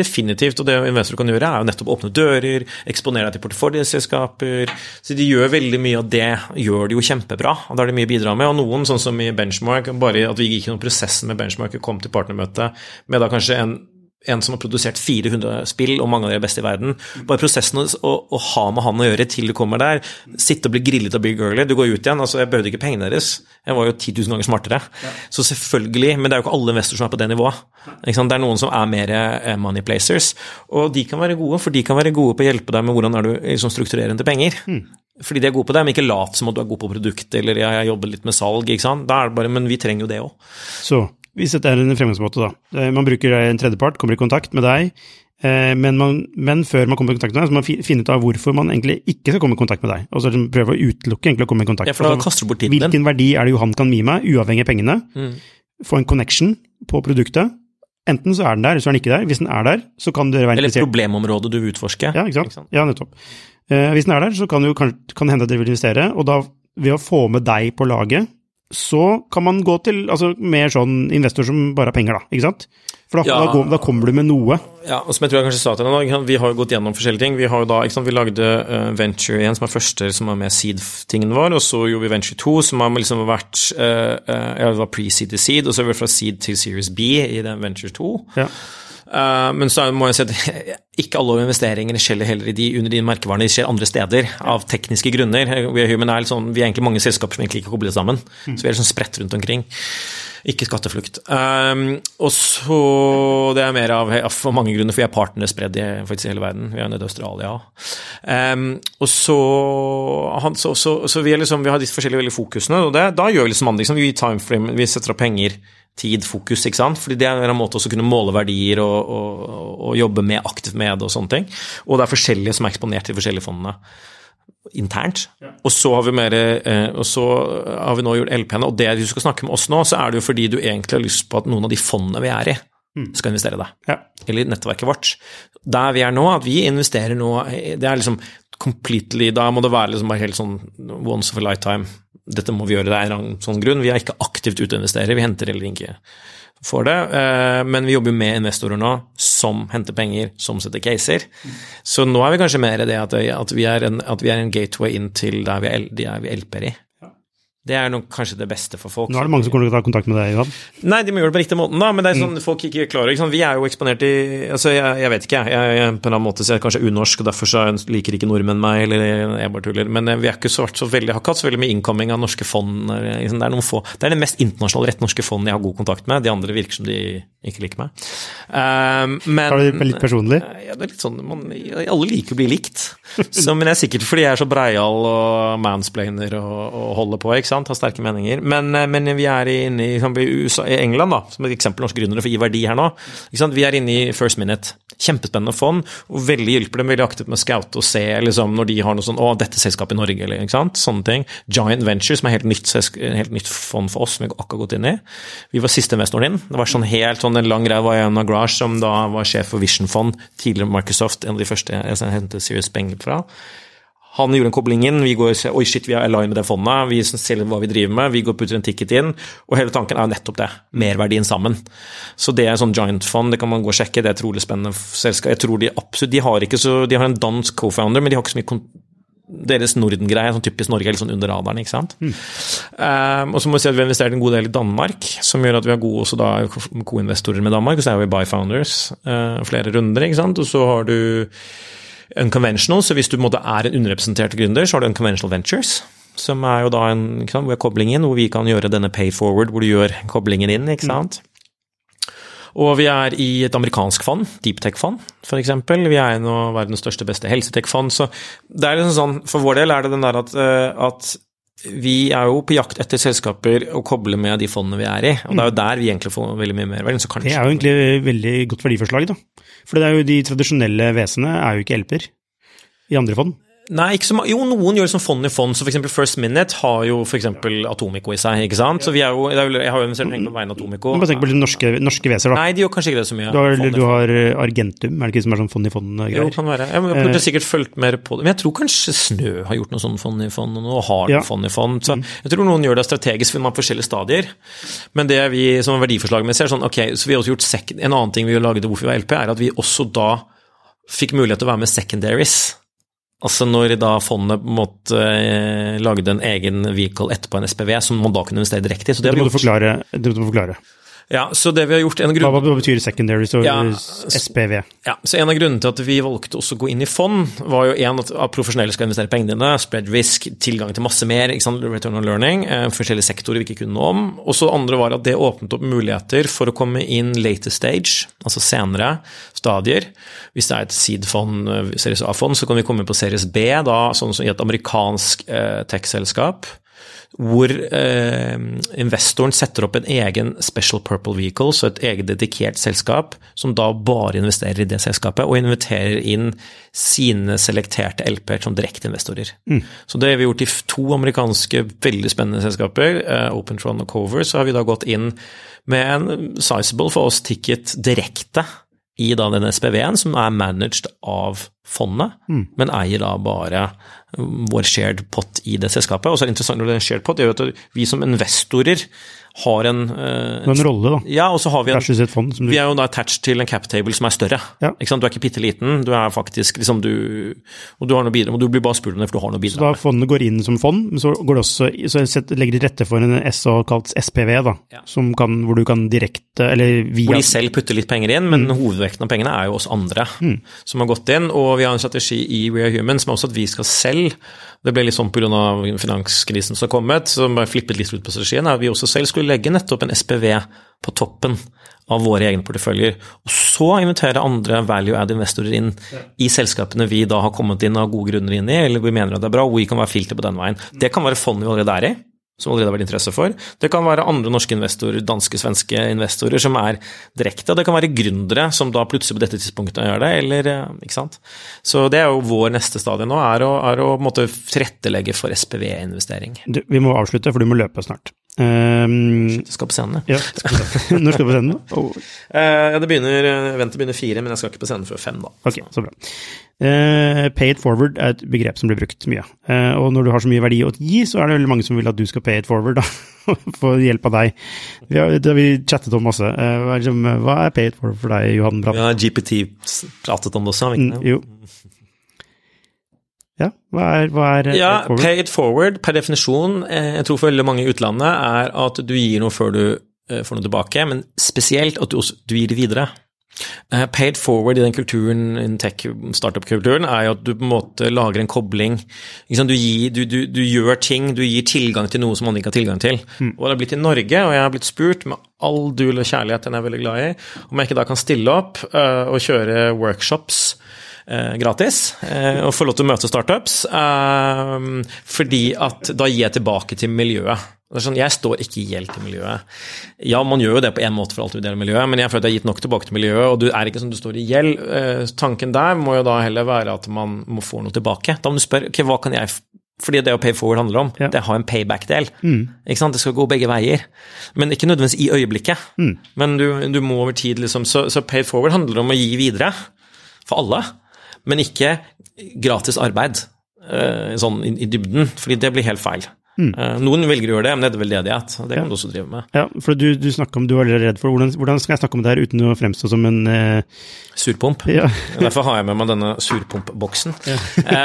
Speaker 2: definitivt, og det investorer kan gjøre, er jo nettopp åpne dører, eksponere deg til porteføljeselskaper. Så de gjør veldig mye av det, gjør det jo kjempebra. og Da er det mye å bidra med. Og noen, sånn som i Benchmark, bare at vi gikk gjennom prosessen med Benchmark og kom til partnermøte med da kanskje en en som har produsert 400 spill, og mange av de er best i verden. Bare prosessen å, å, ha med han å gjøre til du kommer der, sitte og bli grillet av Big girly, du går ut igjen. altså Jeg behøvde ikke pengene deres, jeg var jo 10 000 ganger smartere. Ja. Så selvfølgelig, men det er jo ikke alle investorer som er på det nivået. Det er noen som er mer eh, money placers, og de kan være gode, for de kan være gode på å hjelpe deg med hvordan er du liksom, strukturerer til penger. Mm. Fordi de er gode på det, men ikke lat som at du er god på produktet, eller jeg jobber litt med salg. ikke sant? Da er det bare, Men vi trenger jo det òg.
Speaker 1: Så hvis dette er en fremgangsmåte, da. Eh, man bruker en tredjepart, kommer i kontakt med deg, eh, men, man, men, før man kommer i kontakt med deg, så må man finne ut av hvorfor man egentlig ikke skal komme i kontakt med deg. Og så prøve å utelukke egentlig å komme i kontakt.
Speaker 2: Ja, for da kaster du bort tiden
Speaker 1: Hvilken verdi er det Johan kan gi meg, uavhengig av pengene? Mm. Få en connection på produktet. Enten så er den der, eller så er den ikke der. Hvis den er der, så kan dere være
Speaker 2: interessert Eller et problemområde du vil utforske.
Speaker 1: Ja, ikke sant. Ikke sant? Ja, nettopp. Eh, hvis den er der, så kan det hende at dere vil investere, og da ved å få med deg på laget, så kan man gå til altså, mer sånn investor som bare har penger, da. Ikke sant? For da, ja. da, går, da, kommer du med noe.
Speaker 2: Ja, og som jeg tror jeg kanskje sa til deg nå, vi har jo gått gjennom forskjellige ting. Vi har jo da, ikke sant, vi lagde uh, Venture 1, som er første som var med Seed-tingen vår, og så gjorde vi Venture 2, som har liksom vært uh, uh, ja, det var pre-seed til seed, og så er vi fra seed til Series B i den Venture 2. Ja. Uh, men så må jeg si at ikke alle investeringer skjer heller i de, under de merkevarene, de skjer andre steder av tekniske grunner. Vi er, er, sånn, vi er egentlig mange selskaper som egentlig ikke er koblet sammen, mm. så vi er liksom spredt rundt omkring. Ikke skatteflukt. Um, og så Det er mer av for mange grunner, for vi er partnere spredd i faktisk hele verden. Vi er nede i Australia um, Og så, han, så, så, så vi, liksom, vi, har disse forskjellige fokusene, og det, da gjør vi liksom andre. Liksom, vi, vi setter opp penger tid, fokus, ikke sant? Fordi det er en måte å kunne måle verdier og, og, og, jobbe med, aktivt med det og sånne ting. Og det er forskjellige som er eksponert i de forskjellige fondene internt. Ja. Og, så har vi mer, eh, og så har vi nå gjort LP-ene, og det du skal snakke med oss nå, så er det jo fordi du egentlig har lyst på at noen av de fondene vi er i. skal investere da, Ja. Eller nettverket vårt. Der vi er nå, at vi investerer nå Det er liksom completely Da må det være liksom bare helt sånn once of a lifetime. Dette må vi gjøre, det er en sånn grunn. Vi er ikke aktivt ute og investerer, vi henter heller ikke for det. Eh, men vi jobber jo med investorer nå som henter penger, som setter caser. Så nå er vi kanskje mer i det at, vi er en, at vi er en gateway inn til der vi, er, de er vi LP-er i. Det er nok kanskje det beste for folk.
Speaker 1: Nå er det mange som kommer til å ta kontakt med deg, Johan.
Speaker 2: Nei, de må gjøre det på riktig måte, da, men det er sånn mm. folk ikke klarer ikke sant? Vi er jo eksponert i altså jeg, jeg vet ikke, jeg, jeg, på en eller annen måte så er jeg kanskje unorsk, og derfor så liker ikke nordmenn meg, eller jeg bare tuller. Men eh, vi er ikke så, så veldig, har ikke hatt så veldig mye incoming av norske fond. Liksom, det, er noen få, det er det mest internasjonale rett norske fond jeg har god kontakt med. De andre virker som de ikke liker meg. Um, men
Speaker 1: Tar du det litt personlig?
Speaker 2: Ja, det er litt sånn, man, Alle liker å bli likt. Så, men det er sikkert fordi jeg er så breial og mansplainer og, og holder på, ikke sant. Har sterke meninger. Men, eh, men vi er inne i, USA, i, England, da, som et eksempel norske gründere for å gi verdi her nå. Vi er inne i First Minute. Kjempespennende fond, og veldig hjelper dem veldig aktivt med å scoute og se liksom, når de har noe sånn Å, dette selskapet i Norge, eller ikke sant. Sånne ting. Giant Venture, som er helt nytt, helt nytt fond for oss, som vi akkurat gått inn i. Vi var siste investoren inn. Det var sånn helt sånn en lang greie. var Jana Grash, som da var sjef for Vision Fond, tidligere Microsoft, en av de første jeg hentet Serious Penger fra. Han gjorde en kobling inn. Vi går og ser oi shit, vi er aligned med det fondet. Vi ser hva vi driver med. Vi går og putter en ticket inn. Og hele tanken er jo nettopp det. Merverdien sammen. Så det er sånn giant fond, det kan man gå og sjekke. Det er et trolig spennende selskap. Jeg tror de absolutt De har ikke så De har en dansk co-founder, men de har ikke så mye deres Norden-greie, sånn typisk Norge, er litt sånn under radaren, ikke sant. Mm. Um, og så må vi si at vi har investert en god del i Danmark, som gjør at vi har gode også da co-investorer med Danmark. Og så er vi Byfounders uh, flere runder, ikke sant. Og så har du unconventional, så hvis du er en underrepresentert gründer, så har du unconventional ventures. Som er jo da en sant, hvor er koblingen, hvor vi kan gjøre denne pay forward, hvor du gjør koblingen inn. ikke sant? Mm. Og vi er i et amerikansk fond, deeptech-fond f.eks. Vi er en av verdens største, beste helsetech-fond. Så det er liksom sånn, for vår del er det den der at, eh, at vi er jo på jakt etter selskaper å koble med de fondene vi er i. Og det er jo der vi egentlig får veldig mye merverdi.
Speaker 1: Det er jo egentlig veldig godt verdiforslag, da. For det er jo de tradisjonelle vesenene er jo ikke LP-er i andre fond.
Speaker 2: Nei, ikke så Jo, noen gjør det som fond i fond. Så f.eks. First Minute har jo f.eks. Atomico i seg, ikke sant. Så vi er jo, Jeg har jo investert penger på vegne av Atomico.
Speaker 1: Bare tenk på litt norske, norske veser, da.
Speaker 2: Nei, de gjør kanskje ikke det så mye.
Speaker 1: Du har, du har eh, Argentum, er det ikke som er sånn fond i fond-greier?
Speaker 2: Jo, kan være. Jeg burde eh. sikkert fulgt mer på det. Men jeg tror kanskje Snø har gjort noe sånn fond i fond, og nå har ja. fond i fond. Så mm. jeg tror noen gjør det strategisk, for man har forskjellige stadier. Men det vi som verdiforslaget med ser, sånn, ok, så vi har også gjort sek En annen ting vi lagde hvorfor vi var LP, er at vi også da fikk mulighet til å være med secondaries. Altså når da fondet måtte eh, lagde en egen vehicle etterpå en SPV, som man da kunne investere direkte i.
Speaker 1: det, det må du forklare. Det må du forklare.
Speaker 2: Ja, så det vi har gjort,
Speaker 1: grunn... Hva, betyr secondary, så ja, SPV?
Speaker 2: Ja, så En av grunnene til at vi valgte også å gå inn i fond, var jo en at profesjonelle skal investere pengene dine, spread risk, tilgang til masse mer, return on learning, eh, forskjellige sektorer vi ikke kunne noe om. Og så andre var at det åpnet opp muligheter for å komme inn later stage, altså senere stadier. Hvis det er et seed-fond, eh, Series A-fond, så kan vi komme på Series B, da, sånn som i et amerikansk eh, tech-selskap hvor eh, investoren setter opp en egen special purple vehicle, så et eget dedikert selskap, som da bare investerer i det selskapet, og inviterer inn sine selekterte LP-er som direkteinvestorer. Mm. Så det har vi gjort i to amerikanske veldig spennende selskaper, eh, OpenTron og Cover, så har vi da gått inn med en sizable for oss ticket direkte i da den SPV-en, som er managed av fondet, mm. men eier da bare vår shared pot i det selskapet. Og så er det interessant når det er shared pot, det gjør at vi som investorer har en
Speaker 1: uh, En rolle, da.
Speaker 2: Ja, og så har vi en
Speaker 1: et fond.
Speaker 2: Du... Vi er jo da attached til en cap table som er større. Ja. Ikke sant? Du er ikke bitte liten, du er faktisk liksom du Og du har noe bidrag, og du blir bare spurt om det for du har noe bidrag.
Speaker 1: Så da fondet går inn som fond, men så går det også så legger de rette for en SA kalt SPV, da, ja. som kan, hvor du kan direkte, eller via
Speaker 2: Hvor de selv putter litt penger inn, men mm. hovedvekten av pengene er jo oss andre mm. som har gått inn. Og vi har en strategi i We Are Human som er også at vi skal selv Det ble litt sånn pga. finanskrisen som har kommet, som bare flippet litt ut på strategien, er at vi også selv skulle legge nettopp en SPV på toppen av våre egne porteføljer. Og så invitere andre value add investorer inn ja. i selskapene vi da har kommet inn av gode grunner inn i, eller vi mener at det er bra, og vi kan være filter på den veien. Det kan være fond vi allerede er i som allerede har vært interesse for. Det kan være andre norske investorer, danske, svenske investorer som er direkte. Det kan være gründere som da plutselig på dette tidspunktet gjør det, eller eh, ikke sant. Så det er jo vår neste stadie nå, er å, er å måtte tilrettelegge for SPV-investering.
Speaker 1: Vi må avslutte, for du må løpe snart.
Speaker 2: Um, du skal på scenen,
Speaker 1: ja. Når skal du på scenen?
Speaker 2: Oh. Uh, det begynner, Eventet begynner fire, men jeg skal ikke på scenen før fem, da.
Speaker 1: Ok, så bra. Uh, pay it forward er et begrep som blir brukt mye. Uh, og når du har så mye verdi å gi, så er det veldig mange som vil at du skal pay it forward, da. For hjelp av deg. Vi har, det har vi chattet om masse. Uh, hva, er, pay it forward for deg, Johan Bratt?
Speaker 2: Ja, GPT pratet om det også, har vi ikke
Speaker 1: mm, Jo. Ja, hva er, hva er
Speaker 2: ja, forward? Pay it forward per definisjon, eh, jeg tror for veldig mange i utlandet, er at du gir noe før du eh, får noe tilbake, men spesielt at du, også, du gir det videre. Uh, paid forward i den kulturen, i tech startup-kulturen, er jo at du på en måte lager en kobling. Du, gir, du, du, du, gjør ting, du gir tilgang til noe som man ikke har tilgang til. Mm. Og det har blitt i Norge, og jeg har blitt spurt, med all dul og kjærlighet den jeg er veldig glad i, om jeg ikke da kan stille opp uh, og kjøre workshops Eh, gratis eh, og få lov til å møte startups. Eh, fordi at da gir jeg tilbake til miljøet. Det sånn, Jeg står ikke i gjeld til miljøet. Ja, man gjør jo det på én måte for alt vi deler miljøet, men jeg føler at jeg har gitt nok tilbake til miljøet, og du er ikke som du står i gjeld. tanken der må jo da heller være at man må få noe tilbake. Da må du spørre ok, hva kan jeg fordi det å pay forward handler om, ja. det har en payback-del. Mm. Ikke sant? Det skal gå begge veier. Men ikke nødvendigvis i øyeblikket. Mm. Men du, du, må over tid, liksom. Så, så pay forward handler om å gi videre. For alle men ikke gratis arbeid uh, sånn i, dybden, fordi det blir helt feil. Mm. Uh, noen velger å gjøre det, men det er veldedighet. Det kan ja. du også drive med.
Speaker 1: Ja, for du, du om, du var redd for hvordan, hvordan, skal jeg snakke om det her uten å fremstå som en uh...
Speaker 2: Surpomp. Ja. Derfor har jeg med meg denne surpompboksen. Ja. Ja.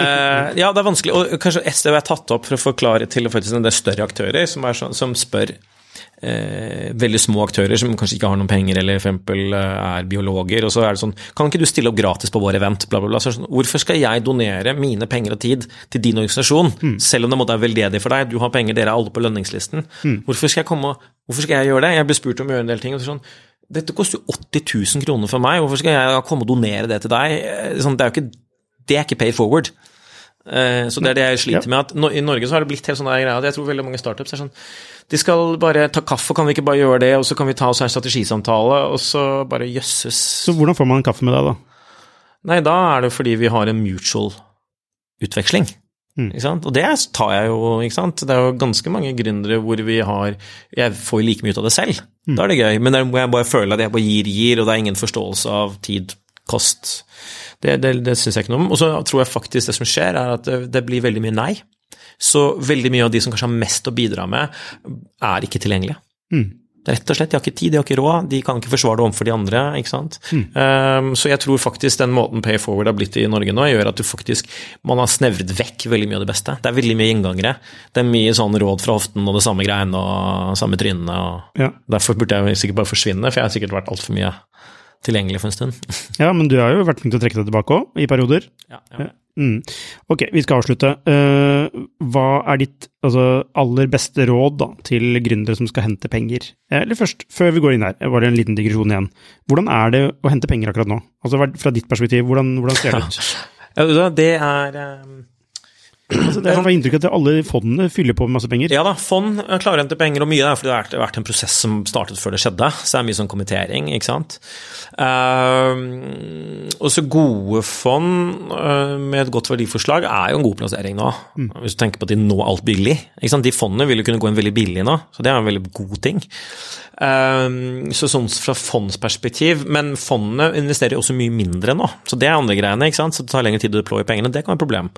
Speaker 2: ja. det er vanskelig, og kanskje SDV er jeg tatt opp for å forklare til faktisk en del større aktører som, så, som spør eh, veldig små aktører som kanskje ikke har noen penger, eller eksempel eh, er biologer. Og så er det sånn Kan ikke du stille opp gratis på vår event? Bla, bla, bla. Så sånn, hvorfor skal jeg donere mine penger og tid til din organisasjon, mm. selv om det måtte være veldedig for deg? Du har penger, dere er alle på lønningslisten. Mm. Hvorfor, skal jeg komme, hvorfor skal jeg gjøre det? Jeg blir spurt om å gjøre en del ting. og sånn dette koster jo 80 000 kroner for meg, hvorfor skal jeg komme og donere det til deg? Eh, sånn, det, er jo ikke, det er ikke pay forward. Eh, så det er det jeg sliter med. at I Norge så har det blitt helt sånn greie at jeg tror veldig mange startups er sånn de skal bare ta kaffe, kan vi ikke bare gjøre det, og så kan vi ta oss en strategisamtale, og så bare jøsses.
Speaker 1: Så hvordan får man en kaffe med deg, da?
Speaker 2: Nei, da er det fordi vi har en mutual utveksling. Mm. Ikke sant? Og det tar jeg jo, ikke sant. Det er jo ganske mange gründere hvor vi har Jeg får jo like mye ut av det selv. Mm. Da er det gøy. Men der må jeg bare føle at jeg bare gir, gir, og det er ingen forståelse av tid, kost. Det, det, det syns jeg ikke noe om. Og så tror jeg faktisk det som skjer, er at det, det blir veldig mye nei. Så veldig mye av de som kanskje har mest å bidra med, er ikke tilgjengelige. Mm. Rett og slett, De har ikke tid, de har ikke råd, de kan ikke forsvare det overfor de andre. ikke sant? Mm. Um, så jeg tror faktisk den måten Pay Forward har blitt i Norge nå, gjør at du faktisk, man har snevret vekk veldig mye av det beste. Det er veldig mye inngangere. Det er mye sånn råd fra hoften og det samme greiene og samme trynene. og ja. Derfor burde jeg sikkert bare forsvinne, for jeg har sikkert vært altfor mye tilgjengelig for en stund.
Speaker 1: ja, men du har jo vært flink til å trekke deg tilbake òg, i perioder. Ja, ja. Mm. Ok, vi skal avslutte. Uh, hva er ditt altså, aller beste råd da, til gründere som skal hente penger? Eller først, før vi går inn her, bare en liten digresjon igjen. Hvordan er det å hente penger akkurat nå? Altså Fra ditt perspektiv, hvordan, hvordan ser det ut?
Speaker 2: Ja, det er um
Speaker 1: Altså, det er inntrykk at alle fondene fyller på med masse penger?
Speaker 2: Ja da, fond klarer å hente penger, og mye er fordi det har vært en prosess som startet før det skjedde. Så det er mye sånn kommentering, ikke sant. Uh, også gode fond uh, med et godt verdiforslag er jo en god plassering nå. Mm. Hvis du tenker på at de nå alt billig. Ikke sant? De fondene vil jo kunne gå inn veldig billig nå, så det er en veldig god ting. Uh, så sånn fra fondsperspektiv, men fondene investerer jo også mye mindre nå, så det er andre greiene. ikke sant? Så det tar lengre tid å deploye pengene, det kan være et problem.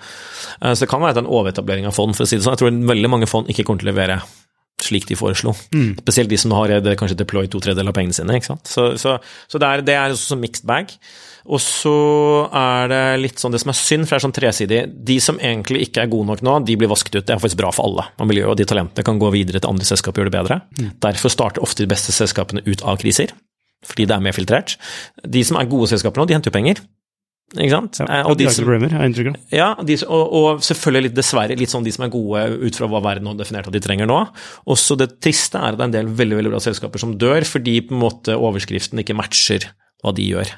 Speaker 2: Så det kan være en overetablering av fond, for å si det sånn. Jeg tror veldig mange fond ikke kommer til å levere slik de foreslo. Mm. Spesielt de som har det, kanskje deployed to tredjedeler av pengene sine. ikke sant? Så, så, så det, er, det er også mixed bag. Og så er det litt sånn det som er synd, for det er sånn tresidig. De som egentlig ikke er gode nok nå, de blir vasket ut. Det er faktisk bra for alle og miljøet, og de talentene kan gå videre til andre selskap og gjøre det bedre. Mm. Derfor starter ofte de beste selskapene ut av kriser, fordi det er mer filtrert. De som er gode selskaper nå, de henter jo penger. Ikke sant?
Speaker 1: Ja,
Speaker 2: Eh, og
Speaker 1: de
Speaker 2: som, ja, de, og, og selvfølgelig litt, dessverre litt sånn de som er gode ut fra hva verden har definert at de trenger nå. Også det triste er at det er en del veldig veldig bra selskaper som dør fordi på en måte overskriften ikke matcher hva de gjør.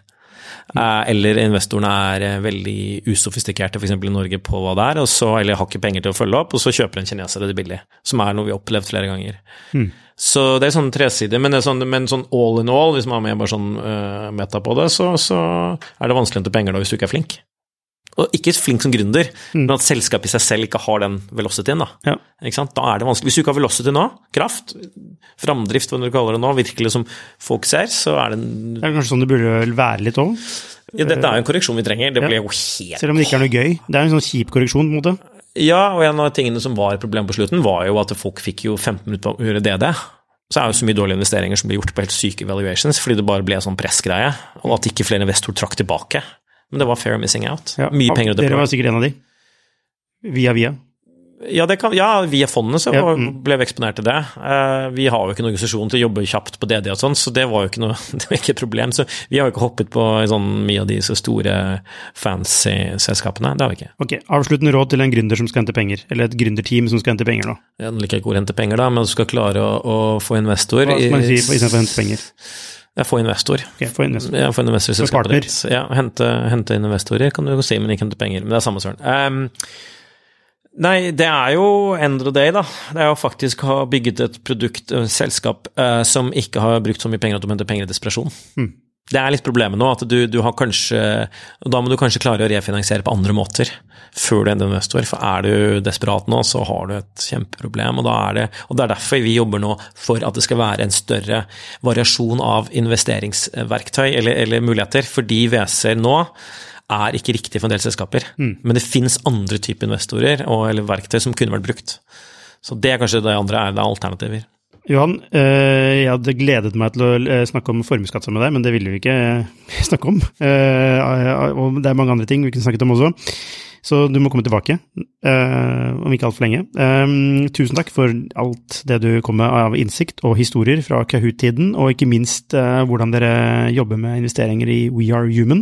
Speaker 2: Eh, eller investorene er eh, veldig usofistikerte, f.eks. i Norge, på hva det er, og så, eller har ikke penger til å følge opp, og så kjøper en kineser det billig. Som er noe vi har opplevd flere ganger. Så det er sånn tresidig, men, det sånn, men sånn all in all, hvis man har med bare sånn uh, meta på det, så, så er det vanskelig å hente penger da hvis du ikke er flink. Og ikke flink som gründer, men at selskapet i seg selv ikke har den velocityen. Da
Speaker 1: Ja.
Speaker 2: Da er det vanskelig. Hvis du ikke har velocity nå, kraft, framdrift, hva du kaller det nå, virkelig som folk ser, så er det en
Speaker 1: Det er kanskje sånn det burde være litt òg,
Speaker 2: ja, Dette er jo en korreksjon vi trenger. Det ble jo helt
Speaker 1: selv om det ikke er noe gøy. Det er en sånn kjip korreksjon, på en måte.
Speaker 2: Ja, og en av tingene som var et problem på slutten, var jo at folk fikk jo 15 minutter på å gjøre DD. Så er det jo så mye dårlige investeringer som blir gjort på helt syke valuations, fordi det bare ble sånn pressgreie, og at ikke flere investorer trakk tilbake. Men det var fair missing out.
Speaker 1: Ja.
Speaker 2: Mye penger å
Speaker 1: Dere var sikkert en av de. Via via.
Speaker 2: Ja, det kan, ja, via fondet så
Speaker 1: mm.
Speaker 2: ble vi eksponert til det. Eh, vi har jo ikke noen organisasjon til å jobbe kjapt på DD og sånn, så det var jo ikke noe, det var ikke et problem. Så vi har jo ikke hoppet på sånn mye av de så store fancy selskapene. Det har vi ikke.
Speaker 1: Ok, Avsluttende råd til en gründer som skal hente penger, eller et gründerteam som skal hente penger nå.
Speaker 2: Jeg liker ikke ordet hente penger, da, men du skal klare å, å få investor.
Speaker 1: Hva skal man si istedenfor hente penger?
Speaker 2: Ja, få investor.
Speaker 1: Ok, få investor.
Speaker 2: Ja, få investor i selskapet ditt. Ja, hente, hente investorer kan du jo si, men ikke hente penger. Men det er samme søren. Ehm, nei, det er jo end of the day, da. Det er jo faktisk å ha bygget et produkt, et selskap, eh, som ikke har brukt så mye penger at du henter penger i desperasjon.
Speaker 1: Mm.
Speaker 2: Det er litt problemet nå, at du, du har kanskje da må du kanskje klare å refinansiere på andre måter før du ender investor. For er du desperat nå, så har du et kjempeproblem. Og, da er det, og det er derfor vi jobber nå for at det skal være en større variasjon av investeringsverktøy eller, eller muligheter. Fordi WC-er nå er ikke riktig for en del selskaper. Men det fins andre typer investorer og, eller verktøy som kunne vært brukt. Så det er kanskje det andre er det er alternativer.
Speaker 1: Johan, eh, jeg hadde gledet meg til å eh, snakke om formuesskatt sammen med deg, men det ville vi ikke eh, snakke om. Og det er mange andre ting vi kunne snakket om også. Så du må komme tilbake, om ikke altfor lenge. Tusen takk for alt det du kom med av innsikt og historier fra Kahoot-tiden, og ikke minst hvordan dere jobber med investeringer i We Are Human.